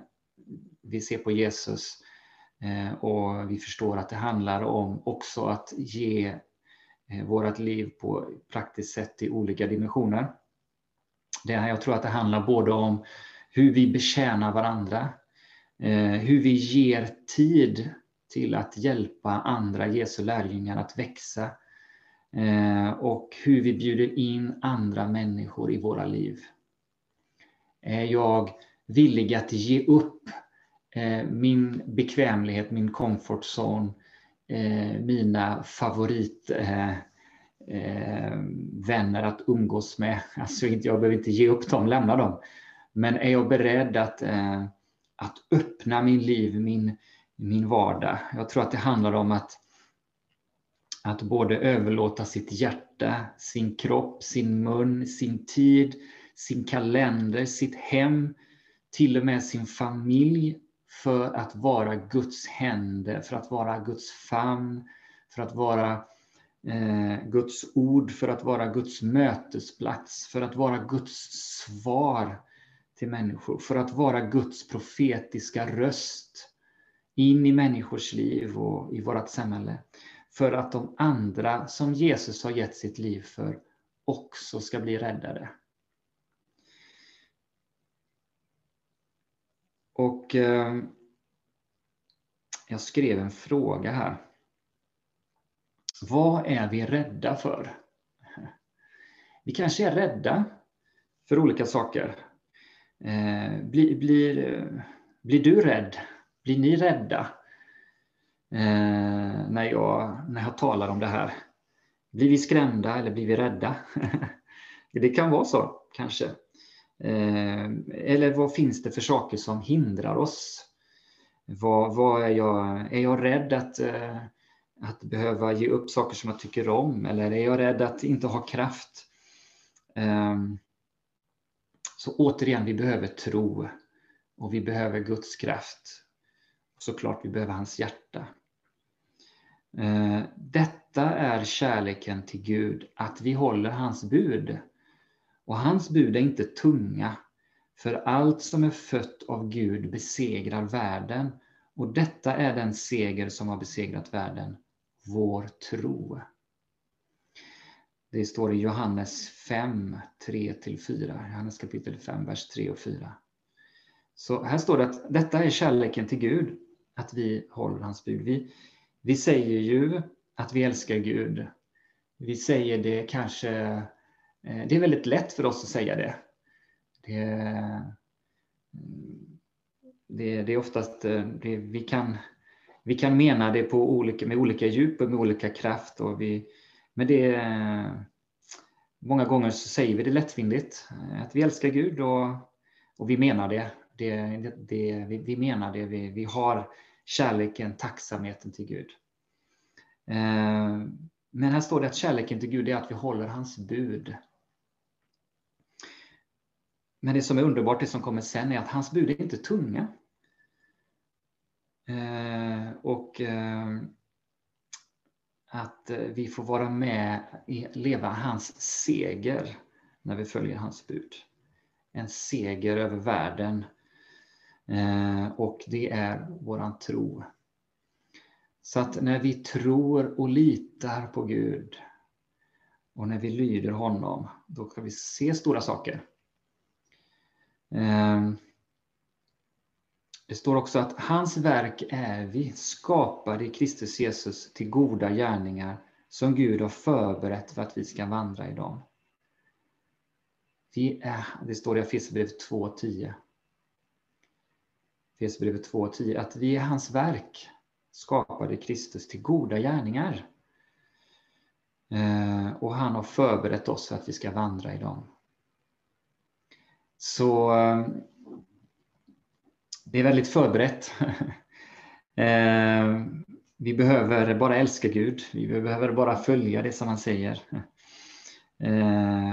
vi ser på Jesus eh, och vi förstår att det handlar om också att ge vårt liv på praktiskt sätt i olika dimensioner. Det här, jag tror att det handlar både om hur vi betjänar varandra, hur vi ger tid till att hjälpa andra Jesu lärjungar att växa eh, och hur vi bjuder in andra människor i våra liv. Är jag villig att ge upp eh, min bekvämlighet, min comfort zone, eh, mina favoritvänner eh, eh, att umgås med. Alltså jag behöver inte ge upp dem, lämna dem. Men är jag beredd att, eh, att öppna min liv, min, min vardag. Jag tror att det handlar om att, att både överlåta sitt hjärta, sin kropp, sin mun, sin tid, sin kalender, sitt hem, till och med sin familj för att vara Guds händer, för att vara Guds famn, för att vara eh, Guds ord för att vara Guds mötesplats, för att vara Guds svar till människor, för att vara Guds profetiska röst in i människors liv och i vårt samhälle. För att de andra som Jesus har gett sitt liv för också ska bli räddade. Och eh, jag skrev en fråga här. Vad är vi rädda för? Vi kanske är rädda för olika saker. Eh, blir, blir, blir du rädd? Blir ni rädda Eh, när, jag, när jag talar om det här? Blir vi skrämda eller blir vi rädda? det kan vara så, kanske. Eh, eller vad finns det för saker som hindrar oss? Vad, vad är, jag, är jag rädd att, eh, att behöva ge upp saker som jag tycker om? Eller är jag rädd att inte ha kraft? Ehm, så återigen, vi behöver tro och vi behöver Guds kraft. Och såklart, vi behöver hans hjärta. Eh, detta är kärleken till Gud, att vi håller hans bud. Och hans bud är inte tunga, för allt som är fött av Gud besegrar världen. Och detta är den seger som har besegrat världen, vår tro. Det står i Johannes 5, 3-4. Johannes kapitel 5, vers 3 och 4. Så här står det att detta är kärleken till Gud, att vi håller hans bud. Vi, vi säger ju att vi älskar Gud. Vi säger det kanske, eh, det är väldigt lätt för oss att säga det. Det, mm, det, det är oftast, eh, det, vi, kan, vi kan mena det på olika, med olika djup och med olika kraft. Och vi, men det, många gånger så säger vi det lättvindigt, eh, att vi älskar Gud och, och vi menar det. det, det vi, vi, menar det, vi, vi har kärleken, tacksamheten till Gud. Eh, men här står det att kärleken till Gud är att vi håller hans bud. Men det som är underbart, det som kommer sen, är att hans bud är inte tunga. Eh, och eh, att vi får vara med och leva hans seger när vi följer hans bud. En seger över världen Eh, och det är våran tro. Så att när vi tror och litar på Gud och när vi lyder honom, då ska vi se stora saker. Eh, det står också att hans verk är vi skapade i Kristus Jesus till goda gärningar som Gud har förberett för att vi ska vandra i dem. Vi är, det står i Efesierbrevet 2.10. Efesierbrevet 2.10, att vi är hans verk, skapade Kristus till goda gärningar. Eh, och han har förberett oss för att vi ska vandra i dem. Så eh, det är väldigt förberett. Eh, vi behöver bara älska Gud, vi behöver bara följa det som han säger.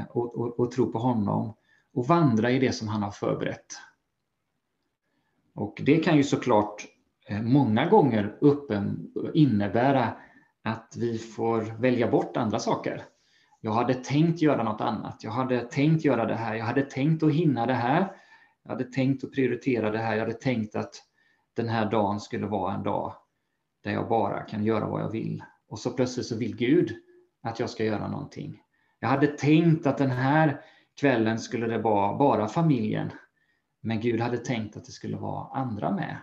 Och, och, och tro på honom och vandra i det som han har förberett. Och det kan ju såklart eh, många gånger uppen, innebära att vi får välja bort andra saker. Jag hade tänkt göra något annat. Jag hade tänkt göra det här. Jag hade tänkt att hinna det här. Jag hade tänkt att prioritera det här. Jag hade tänkt att den här dagen skulle vara en dag där jag bara kan göra vad jag vill. Och så plötsligt så vill Gud att jag ska göra någonting. Jag hade tänkt att den här kvällen skulle det vara bara familjen men Gud hade tänkt att det skulle vara andra med.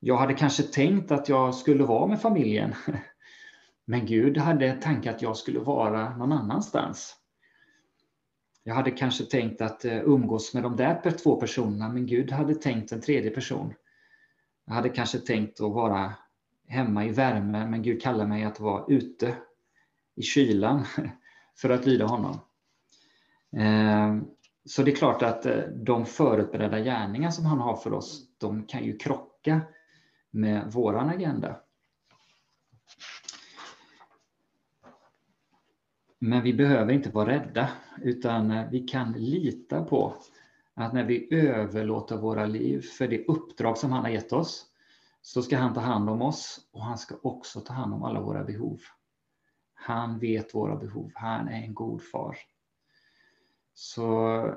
Jag hade kanske tänkt att jag skulle vara med familjen. Men Gud hade tänkt att jag skulle vara någon annanstans. Jag hade kanske tänkt att eh, umgås med de där två personerna, men Gud hade tänkt en tredje person. Jag hade kanske tänkt att vara hemma i värme, men Gud kallar mig att vara ute i kylan för att lyda honom. Eh, så det är klart att eh, de förutberedda gärningar som han har för oss, de kan ju krocka med våran agenda. Men vi behöver inte vara rädda, utan eh, vi kan lita på att när vi överlåter våra liv för det uppdrag som han har gett oss, så ska han ta hand om oss och han ska också ta hand om alla våra behov. Han vet våra behov. Han är en god far. Så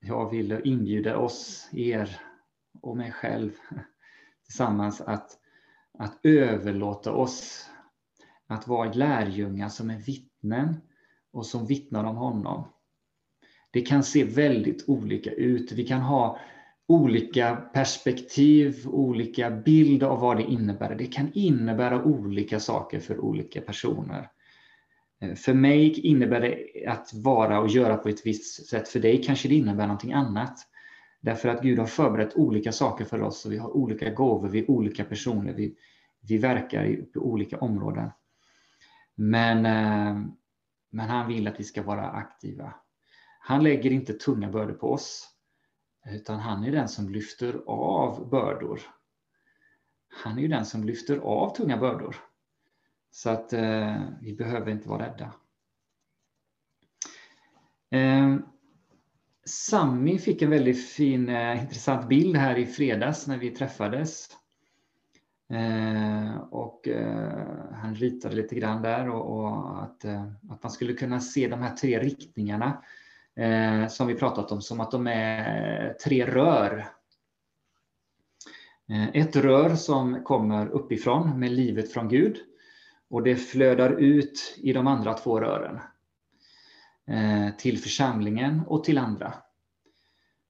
jag vill inbjuda oss, er och mig själv tillsammans att, att överlåta oss att vara lärjungar som är vittnen och som vittnar om honom. Det kan se väldigt olika ut. Vi kan ha olika perspektiv, olika bild av vad det innebär. Det kan innebära olika saker för olika personer. Eh, för mig innebär det att vara och göra på ett visst sätt. För dig kanske det innebär någonting annat. Därför att Gud har förberett olika saker för oss och vi har olika gåvor, vi är olika personer, vi, vi verkar på olika områden. Men, eh, men han vill att vi ska vara aktiva. Han lägger inte tunga bördor på oss, utan han är den som lyfter av bördor. Han är ju den som lyfter av tunga bördor. Så att eh, vi behöver inte vara rädda. Eh, Sami fick en väldigt fin, eh, intressant bild här i fredags när vi träffades. Eh, och eh, han ritade lite grann där och, och att, eh, att man skulle kunna se de här tre riktningarna eh, som vi pratat om som att de är tre rör. Eh, ett rör som kommer uppifrån med livet från Gud och det flödar ut i de andra två rören. Eh, till församlingen och till andra.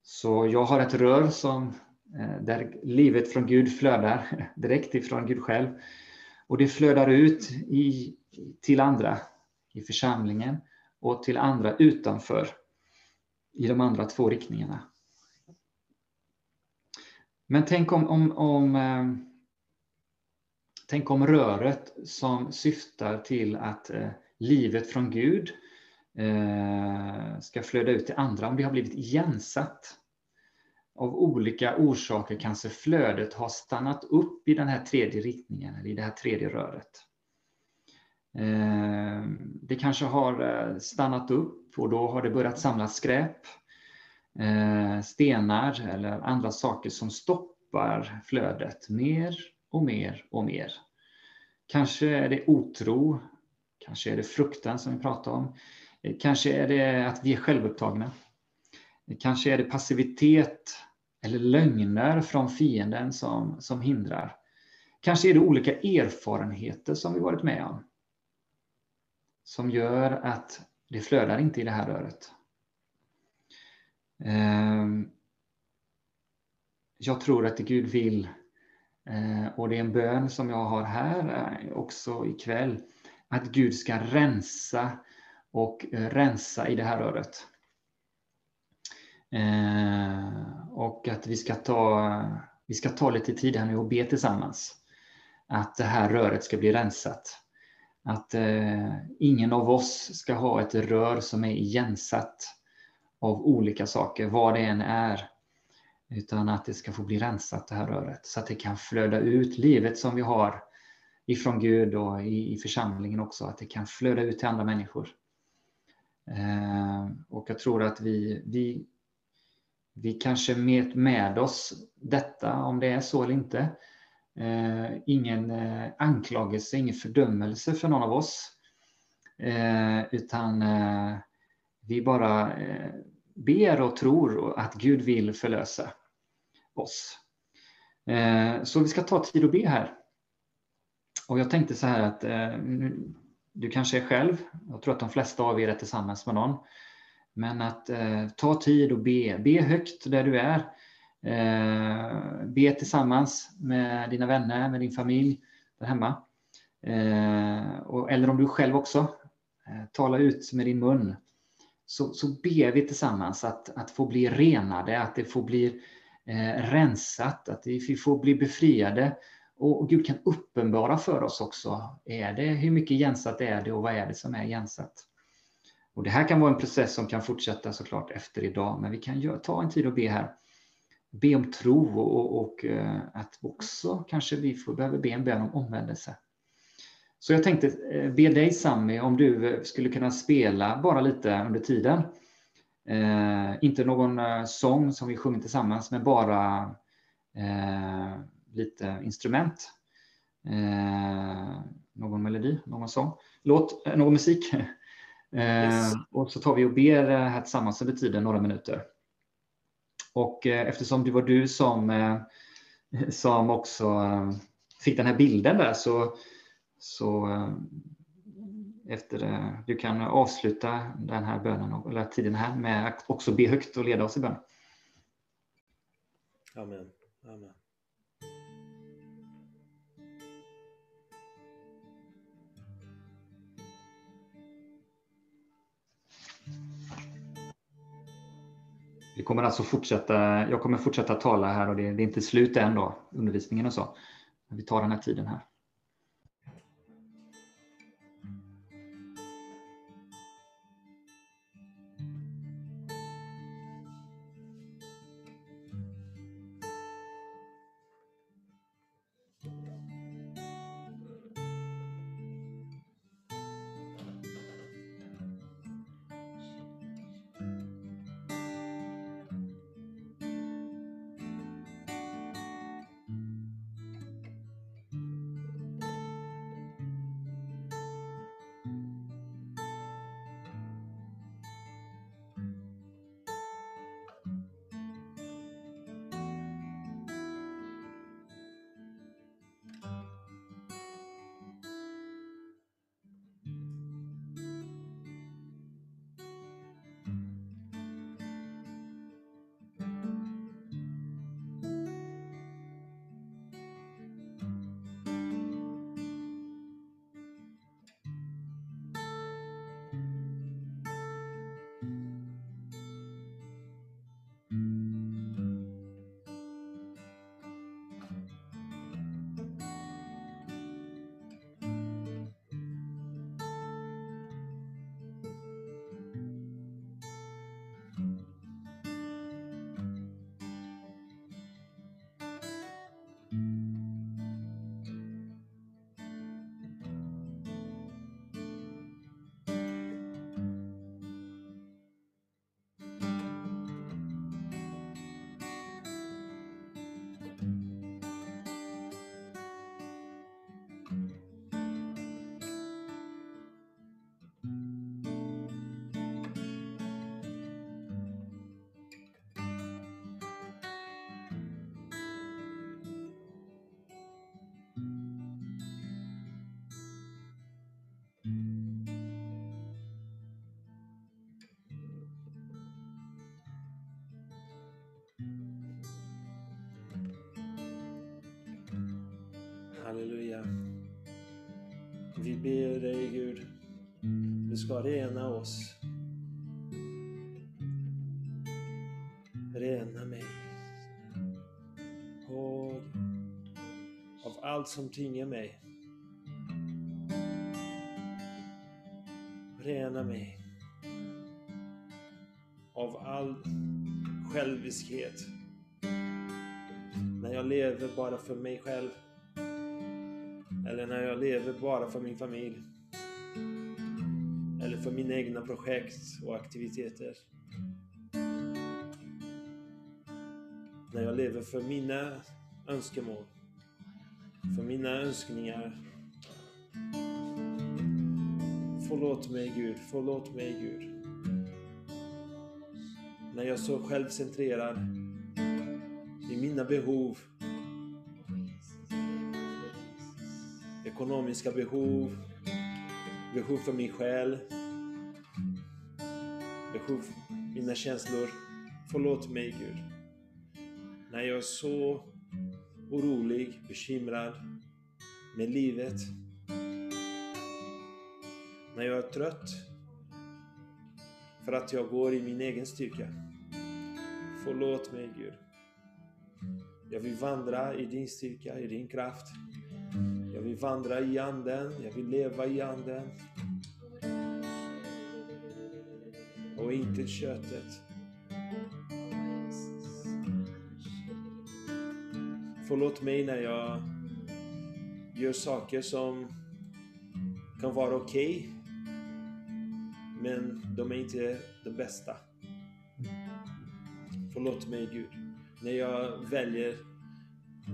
Så jag har ett rör som, eh, där livet från Gud flödar direkt ifrån Gud själv. Och det flödar ut i, till andra i församlingen och till andra utanför i de andra två riktningarna. Men tänk om, om, om eh, Tänk om röret som syftar till att eh, livet från Gud eh, ska flöda ut till andra, om det har blivit igensatt. Av olika orsaker kanske flödet har stannat upp i den här tredje riktningen, eller i det här tredje röret. Eh, det kanske har eh, stannat upp och då har det börjat samlas skräp, eh, stenar eller andra saker som stoppar flödet mer och mer och mer. Kanske är det otro, kanske är det fruktan som vi pratar om. Kanske är det att vi är självupptagna. Kanske är det passivitet eller lögner från fienden som, som hindrar. Kanske är det olika erfarenheter som vi varit med om. Som gör att det flödar inte i det här röret. Ehm, jag tror att Gud vill Eh, och det är en bön som jag har här eh, också ikväll. Att Gud ska rensa och eh, rensa i det här röret. Och att vi ska ta, vi ska ta lite tid här nu och be tillsammans. Att det här röret ska bli rensat. Att ingen av oss ska ha ett rör som är igensatt av olika saker, vad det än är. Utan att det ska få bli rensat det här röret så att det kan flöda ut livet som vi har ifrån Gud och i, i församlingen också. Att det kan flöda ut till andra människor. Eh, och jag tror att vi, vi, vi kanske med, med oss detta, om det är så eller inte. Eh, ingen eh, anklagelse, ingen fördömelse för någon av oss. Eh, utan eh, vi bara eh, ber och tror att Gud vill förlösa oss. Eh, så vi ska ta tid och be här. Och jag tänkte så här att eh, du kanske är själv, jag tror att de flesta av er är tillsammans med någon. Men att eh, ta tid och be, be högt där du är. Be tillsammans med dina vänner, med din familj där hemma. Eller om du själv också, tala ut med din mun. Så, så ber vi tillsammans att, att få bli renade, att det får bli eh, rensat, att vi får bli befriade. Och, och Gud kan uppenbara för oss också, är det, hur mycket gensat är det och vad är det som är gensat? Och det här kan vara en process som kan fortsätta såklart efter idag, men vi kan gör, ta en tid och be här. Be om tro och, och, och eh, att också kanske vi får, behöver be en bön om omvändelse. Så jag tänkte eh, be dig Sami om du eh, skulle kunna spela bara lite under tiden. Eh, inte någon eh, sång som vi sjunger tillsammans, men bara eh, lite instrument. någon melodi, någon sång, låt, någon musik. Yes. Och så tar vi och ber här tillsammans under tiden, några minuter. Och eftersom det var du som, som också fick den här bilden där så, så efter det, du kan avsluta den här bönen, eller tiden här med att också be högt och leda oss i bön. Amen. Amen. Vi kommer alltså fortsätta, jag kommer fortsätta tala här och det, det är inte slut än då, undervisningen och så. Vi tar den här tiden här. Halleluja. Vi ber dig Gud, du ska rena oss. Rena mig. Och av allt som tynger mig. Rena mig. Av all själviskhet. När jag lever bara för mig själv. Eller när jag lever bara för min familj. Eller för mina egna projekt och aktiviteter. När jag lever för mina önskemål. För mina önskningar. Förlåt mig Gud, förlåt mig Gud. När jag är så självcentrerad i mina behov ekonomiska behov, behov för min själ, behov, mina känslor. Förlåt mig Gud. När jag är så orolig, bekymrad med livet. När jag är trött för att jag går i min egen styrka. Förlåt mig Gud. Jag vill vandra i din styrka, i din kraft. Jag vill vandra i anden, jag vill leva i anden. Och inte köttet. Förlåt mig när jag gör saker som kan vara okej. Okay, men de är inte de bästa. Förlåt mig Gud. När jag väljer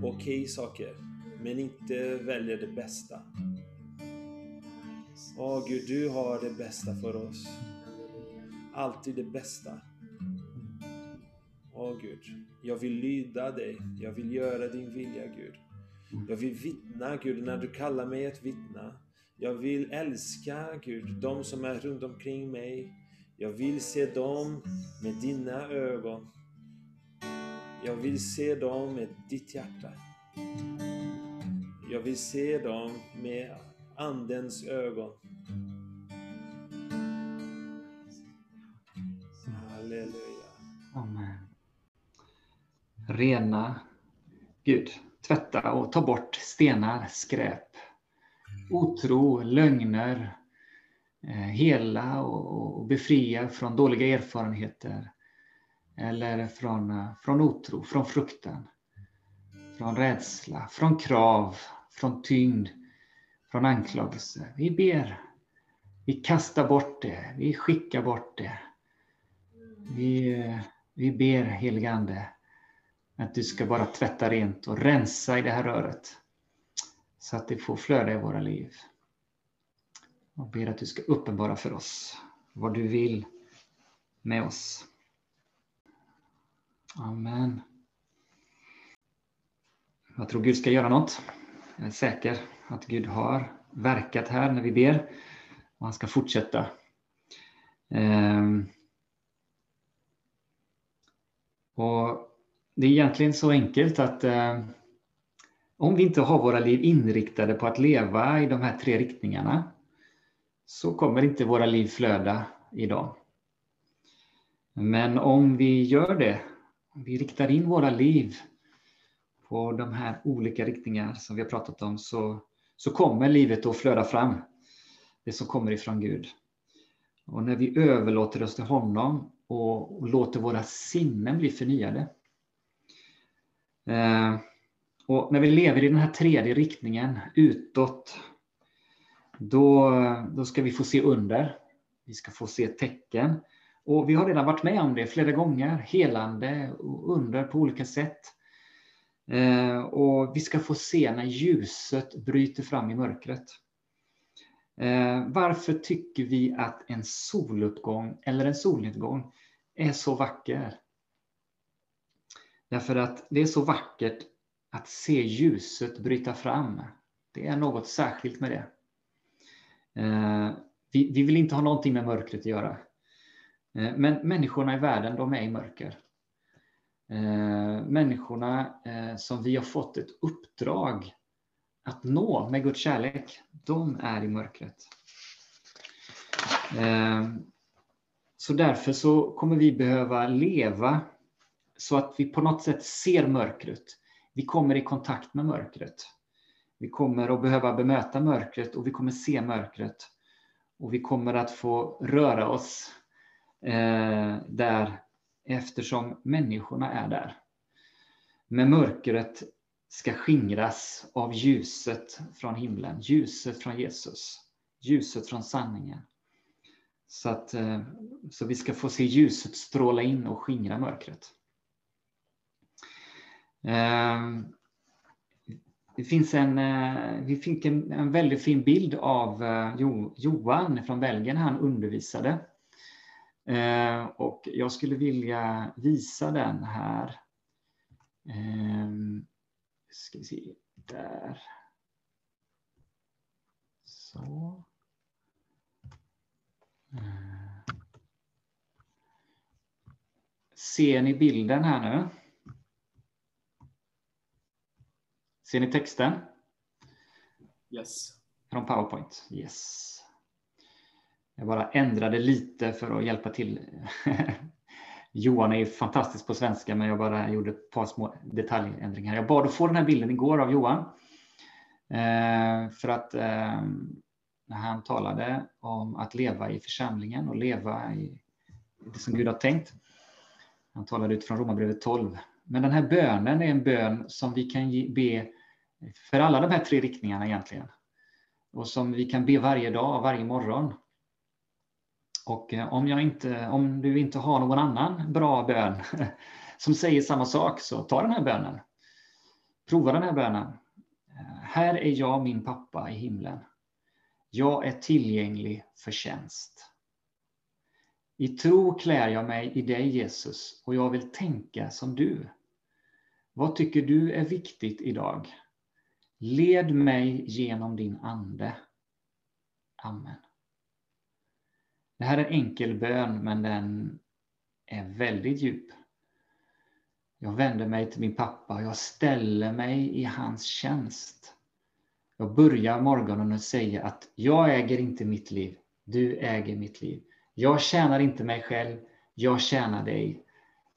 okej okay saker men inte väljer det bästa. Åh Gud, du har det bästa för oss. Alltid det bästa. Åh Gud, jag vill lyda dig. Jag vill göra din vilja Gud. Jag vill vittna Gud när du kallar mig att vittna. Jag vill älska Gud, de som är runt omkring mig. Jag vill se dem med dina ögon. Jag vill se dem med ditt hjärta. Jag vill se dem med Andens ögon. Halleluja. Amen. Rena Gud, tvätta och ta bort stenar, skräp, otro, lögner, eh, hela och befria från dåliga erfarenheter eller från, eh, från otro, från fruktan, från rädsla, från krav, från tyngd, från anklagelse. Vi ber. Vi kastar bort det. Vi skickar bort det. Vi, vi ber helige Ande att du ska bara tvätta rent och rensa i det här röret. Så att det får flöda i våra liv. Och ber att du ska uppenbara för oss vad du vill med oss. Amen. Jag tror Gud ska göra något. Jag är säker att Gud har verkat här när vi ber och han ska fortsätta. Ehm. Och Det är egentligen så enkelt att eh, om vi inte har våra liv inriktade på att leva i de här tre riktningarna så kommer inte våra liv flöda idag. Men om vi gör det, om vi riktar in våra liv och de här olika riktningar som vi har pratat om så, så kommer livet att flöda fram. Det som kommer ifrån Gud. Och när vi överlåter oss till honom och, och låter våra sinnen bli förnyade. Eh, och när vi lever i den här tredje riktningen, utåt, då, då ska vi få se under. Vi ska få se tecken. Och vi har redan varit med om det flera gånger, helande och under på olika sätt. Eh, och vi ska få se när ljuset bryter fram i mörkret. Eh, varför tycker vi att en soluppgång eller en solnedgång är så vacker? Därför att det är så vackert att se ljuset bryta fram. Det är något särskilt med det. Eh, vi, vi vill inte ha någonting med mörkret att göra. Eh, men människorna i världen, de är i mörker. Eh, människorna eh, som vi har fått ett uppdrag att nå med Guds kärlek, de är i mörkret. Eh, så därför så kommer vi behöva leva så att vi på något sätt ser mörkret. Vi kommer i kontakt med mörkret. Vi kommer att behöva bemöta mörkret och vi kommer se mörkret. Och vi kommer att få röra oss eh, där eftersom människorna är där. Men mörkret ska skingras av ljuset från himlen, ljuset från Jesus, ljuset från sanningen. Så, att, eh, så vi ska få se ljuset stråla in och skingra mörkret. Eh, det finns en, eh, vi fick en, en väldigt fin bild av Johan från Belgien, han undervisade. Ehm, och jag skulle vilja visa den här. Ehm, ska vi se, där. Så. Ser ni bilden här nu? Ser ni texten? Yes. Från PowerPoint? Yes. Jag bara ändrade lite för att hjälpa till. Johan är fantastisk på svenska, men jag bara gjorde ett par små detaljändringar. Jag bad att få den här bilden igår av Johan. Eh, för att eh, när han talade om att leva i församlingen och leva i det som Gud har tänkt. Han talade utifrån Romarbrevet 12. Men den här bönen är en bön som vi kan be för alla de här tre riktningarna egentligen. Och som vi kan be varje dag, varje morgon. Och eh, om, jag inte, om du inte har någon annan bra bön som säger samma sak, så ta den här bönen. Prova den här bönen. Här är jag min pappa i himlen. Jag är tillgänglig för tjänst. I tro klär jag mig i dig Jesus och jag vill tänka som du. Vad tycker du är viktigt idag? Led mig genom din ande. Amen. Det här är en enkel bön, men den är väldigt djup. Jag vänder mig till min pappa och jag ställer mig i hans tjänst. Jag börjar morgonen och säger att jag äger inte mitt liv, du äger mitt liv. Jag tjänar inte mig själv, jag tjänar dig.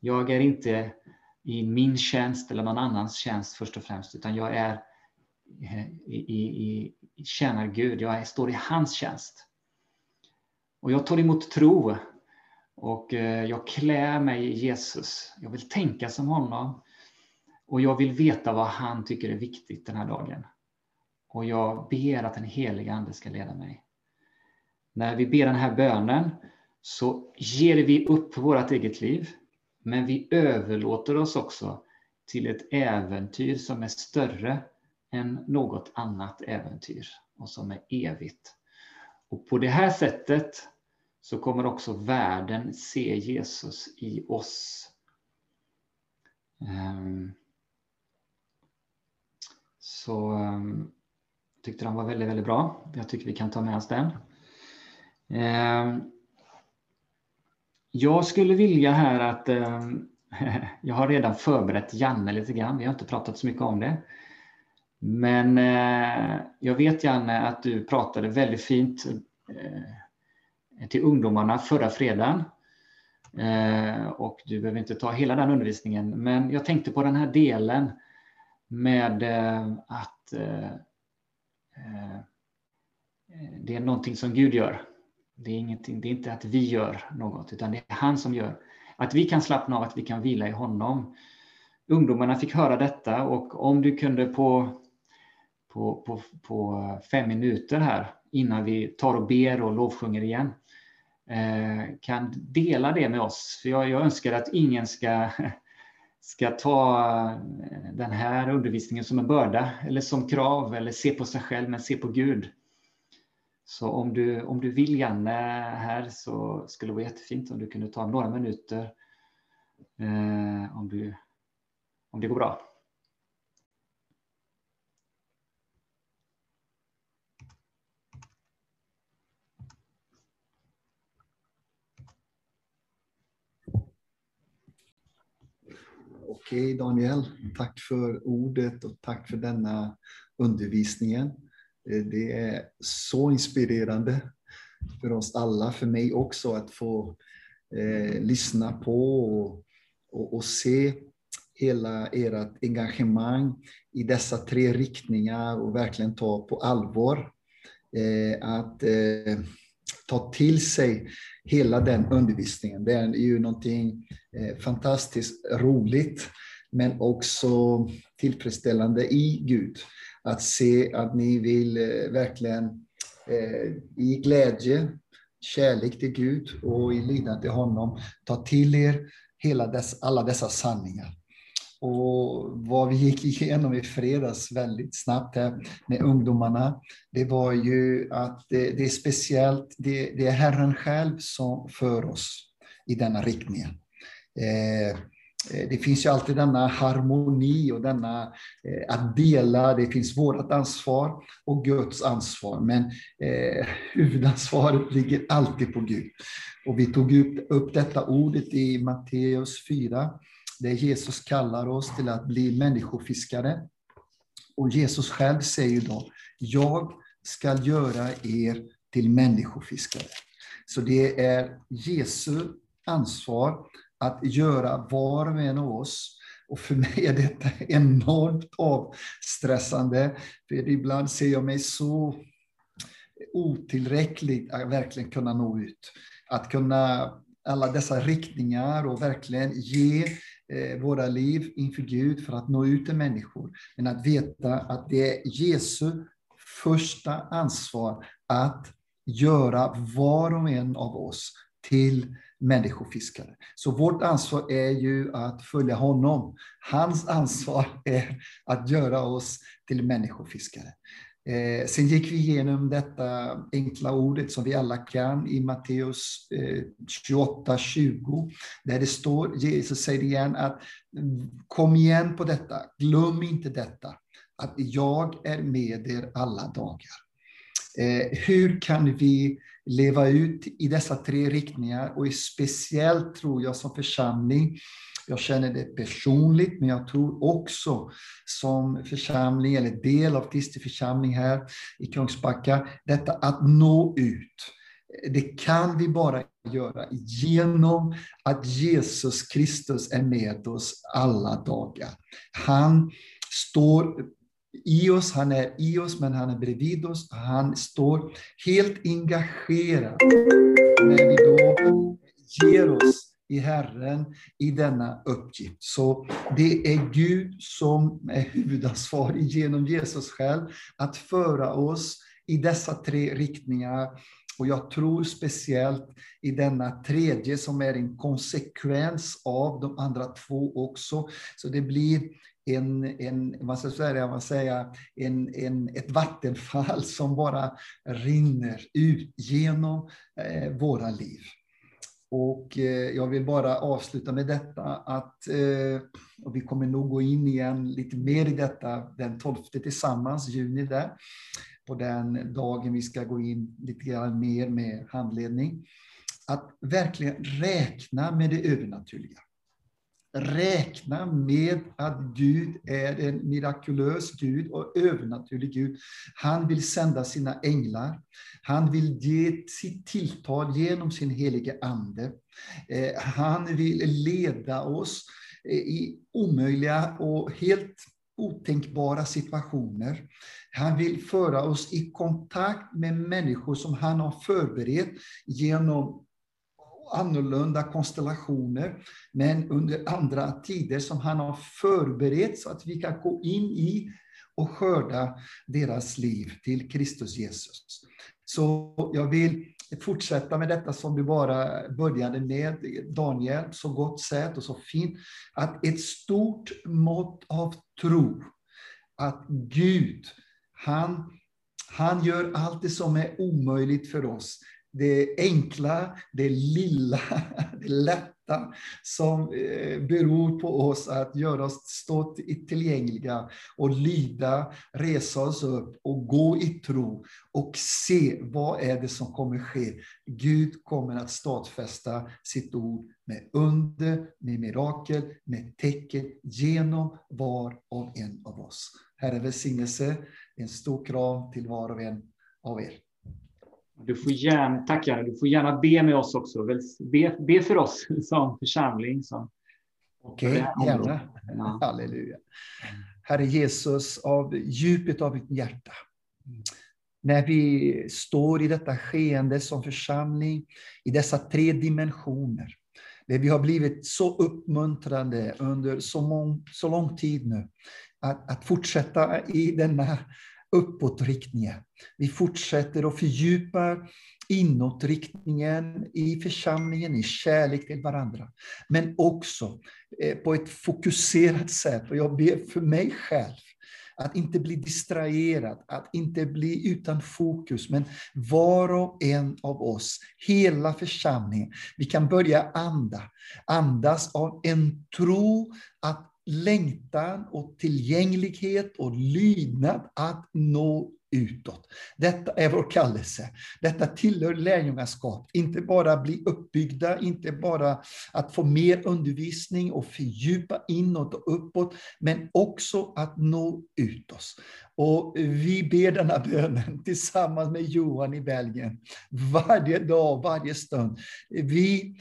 Jag är inte i min tjänst eller någon annans tjänst först och främst, utan jag är eh, i, i, i tjänar Gud, jag står i hans tjänst. Och jag tar emot tro och eh, jag klär mig i Jesus. Jag vill tänka som honom och jag vill veta vad han tycker är viktigt den här dagen. Och jag ber att den heliga Ande ska leda mig. När vi ber den här bönen så ger vi upp vårt eget liv, men vi överlåter oss också till ett äventyr som är större än något annat äventyr och som är evigt. Och på det här sättet så kommer också världen se Jesus i oss. Ehm, så jag tyckte den var väldigt, väldigt bra. Jag tycker vi kan ta med oss den. Ehm, jag skulle vilja här att jag har redan förberett Janne lite grann. Vi har inte pratat så mycket om det. Men eh, jag vet Janne att du pratade väldigt fint eh, till ungdomarna förra fredagen. Eh, och du behöver inte ta hela den undervisningen, men jag tänkte på den här delen med eh, att eh, eh, det är någonting som Gud gör. Det är, ingenting, det är inte att vi gör något, utan det är han som gör. Att vi kan slappna av, att vi kan vila i honom. Ungdomarna fick höra detta och om du kunde på på, på, på eh, fem minuter här innan vi tar och ber och lovsjunger igen. Eh, kan dela det med oss. För jag, jag önskar att ingen ska, ska ta eh, den här undervisningen som en börda eller som krav eller se på sig själv men se på Gud. Så om du, om du vill Janne här så skulle det vara jättefint om du kunde ta några minuter. Eh, om, du, om det går bra. Okej Daniel, tack för ordet och tack för denna undervisningen. Eh, det är så inspirerande för oss alla, för mig också, att få eh, lyssna på och, och, och, se hela ert engagemang i dessa tre riktningar och verkligen ta på allvar eh, att eh, ta till sig hela den undervisningen. Det är ju någonting eh, fantastiskt roligt, men också tillfredsställande i Gud. Att se att ni vill eh, verkligen eh, i glädje, kärlek till Gud och i lydnad till honom ta till er hela dess, alla dessa sanningar. Och vad vi gick igenom i fredags väldigt snabbt här med ungdomarna, det var ju att det, det är speciellt, det, det, är Herren själv som för oss i denna riktning. Eh, eh det finns ju alltid denna harmoni och denna eh, att dela. Det finns vårt ansvar och Guds ansvar. Men eh, huvudansvaret ligger alltid på Gud. Och vi tog upp, upp detta ordet i Matteus 4 där Jesus kallar oss till att bli människofiskare. Och Jesus själv säger då, jag ska göra er till människofiskare. Så det är Jesu ansvar att göra var och en av oss. Och för mig är detta enormt avstressande, för ibland ser jag mig så otillräcklig att verkligen kunna nå ut. Att kunna alla dessa riktningar och verkligen ge Eh, våra liv inför Gud för att nå ut till människor. Men att veta att det är Jesu första ansvar att göra var och en av oss till människofiskare. Så vårt ansvar är ju att följa honom. Hans ansvar är att göra oss till människofiskare. Eh, sen gick vi igenom detta enkla ordet som vi alla kan i Matteus eh, 28, 20, där det står, Jesus säger igen att mm, kom igen på detta, glöm inte detta, att jag är med er alla dagar. Eh, hur kan vi leva ut i dessa tre riktningar och speciellt tror jag som församling jag känner det personligt, men jag tror också som församling, eller del av Kristi församling här i Kungsbacka, detta att nå ut. Det kan vi bara göra genom att Jesus Kristus är med oss alla dagar. Han står i oss, han är i oss, men han är bredvid oss. Han står helt engagerad när vi då ger oss i Herren i denna uppgift. Så det är Gud som är huvudansvarig genom Jesus själv att föra oss i dessa tre riktningar. Och jag tror speciellt i denna tredje som är en konsekvens av de andra två också. Så det blir en, en, vad ska jag säga, vad säga, en, en, ett vattenfall som bara rinner ut genom eh, våra liv. Och eh, jag vill bara avsluta med detta att, eh, och vi kommer nog gå in igen lite mer i detta den 12 tillsammans, juni där, på den dagen vi ska gå in lite grann mer med handledning. Att verkligen räkna med det övernaturliga. Räkna med att Gud är en mirakulös Gud och övernaturlig Gud. Han vill sända sina änglar. Han vill ge sitt tilltal genom sin helige Ande. Eh, han vill leda oss eh, i omöjliga och helt otänkbara situationer. Han vill föra oss i kontakt med människor som han har förberett genom annorlunda konstellationer, men under andra tider som han har förberett så att vi kan gå in i och skörda deras liv till Kristus Jesus. Så jag vill fortsätta med detta som vi bara började med, Daniel, så gott sätt och så fint, att ett stort mått av tro, att Gud, han, han gör allt det som är omöjligt för oss det enkla, det lilla, det lätta som eh, beror på oss att göra oss stå tillgängliga och lyda, resa oss upp och gå i tro och se vad är det som kommer ske. Gud kommer att stadfästa sitt ord med under, med mirakel, med tecken genom var och en av oss. Herre välsignelse, en stor kram till var och en av er. Du får gärna, tack Janne, du får gärna be med oss också. Be, be för oss som församling. Som, Okej, okay, gärna. Ja. Halleluja. Herre Jesus, av djupet av mitt hjärta. När vi står i detta skeende som församling, i dessa tre dimensioner, där vi har blivit så uppmuntrande under så, mång, så lång tid nu, att, att fortsätta i denna uppåtriktningen. Vi fortsätter och fördjupar inåtriktningen i församlingen, i kärlek till varandra. Men också eh, på ett fokuserat sätt. Och jag ber för mig själv att inte bli distraherad, att inte bli utan fokus. Men var och en av oss, hela församlingen, vi kan börja anda. Andas av en tro att längtan och tillgänglighet och lydnad att nå utåt. Detta är vår kallelse. Detta tillhör lärjungaskap. Inte bara bli uppbyggda, inte bara att få mer undervisning och fördjupa inåt och uppåt, men också att nå utåt. Och vi ber denna bönen tillsammans med Johan i Belgien varje dag, varje stund. Vi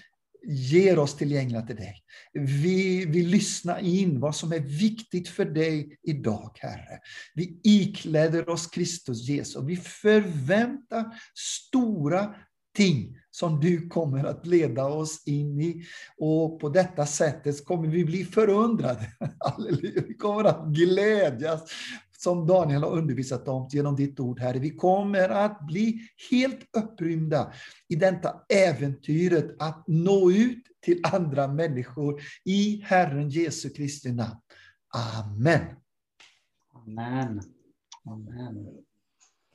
ger oss tillgängliga till dig. Vi vill lyssna in vad som är viktigt för dig idag, Herre. Vi ikläder oss Kristus Jesus. Vi förväntar stora ting som du kommer att leda oss in i. Och på detta sättet kommer vi bli förundrade. Halleluja. Vi kommer att glädjas som Daniel har undervisat om genom ditt ord, Herre. Vi kommer att bli helt upprymda i detta äventyret att nå ut till andra människor i Herren Jesu Kristi namn. Amen. Amen. Amen.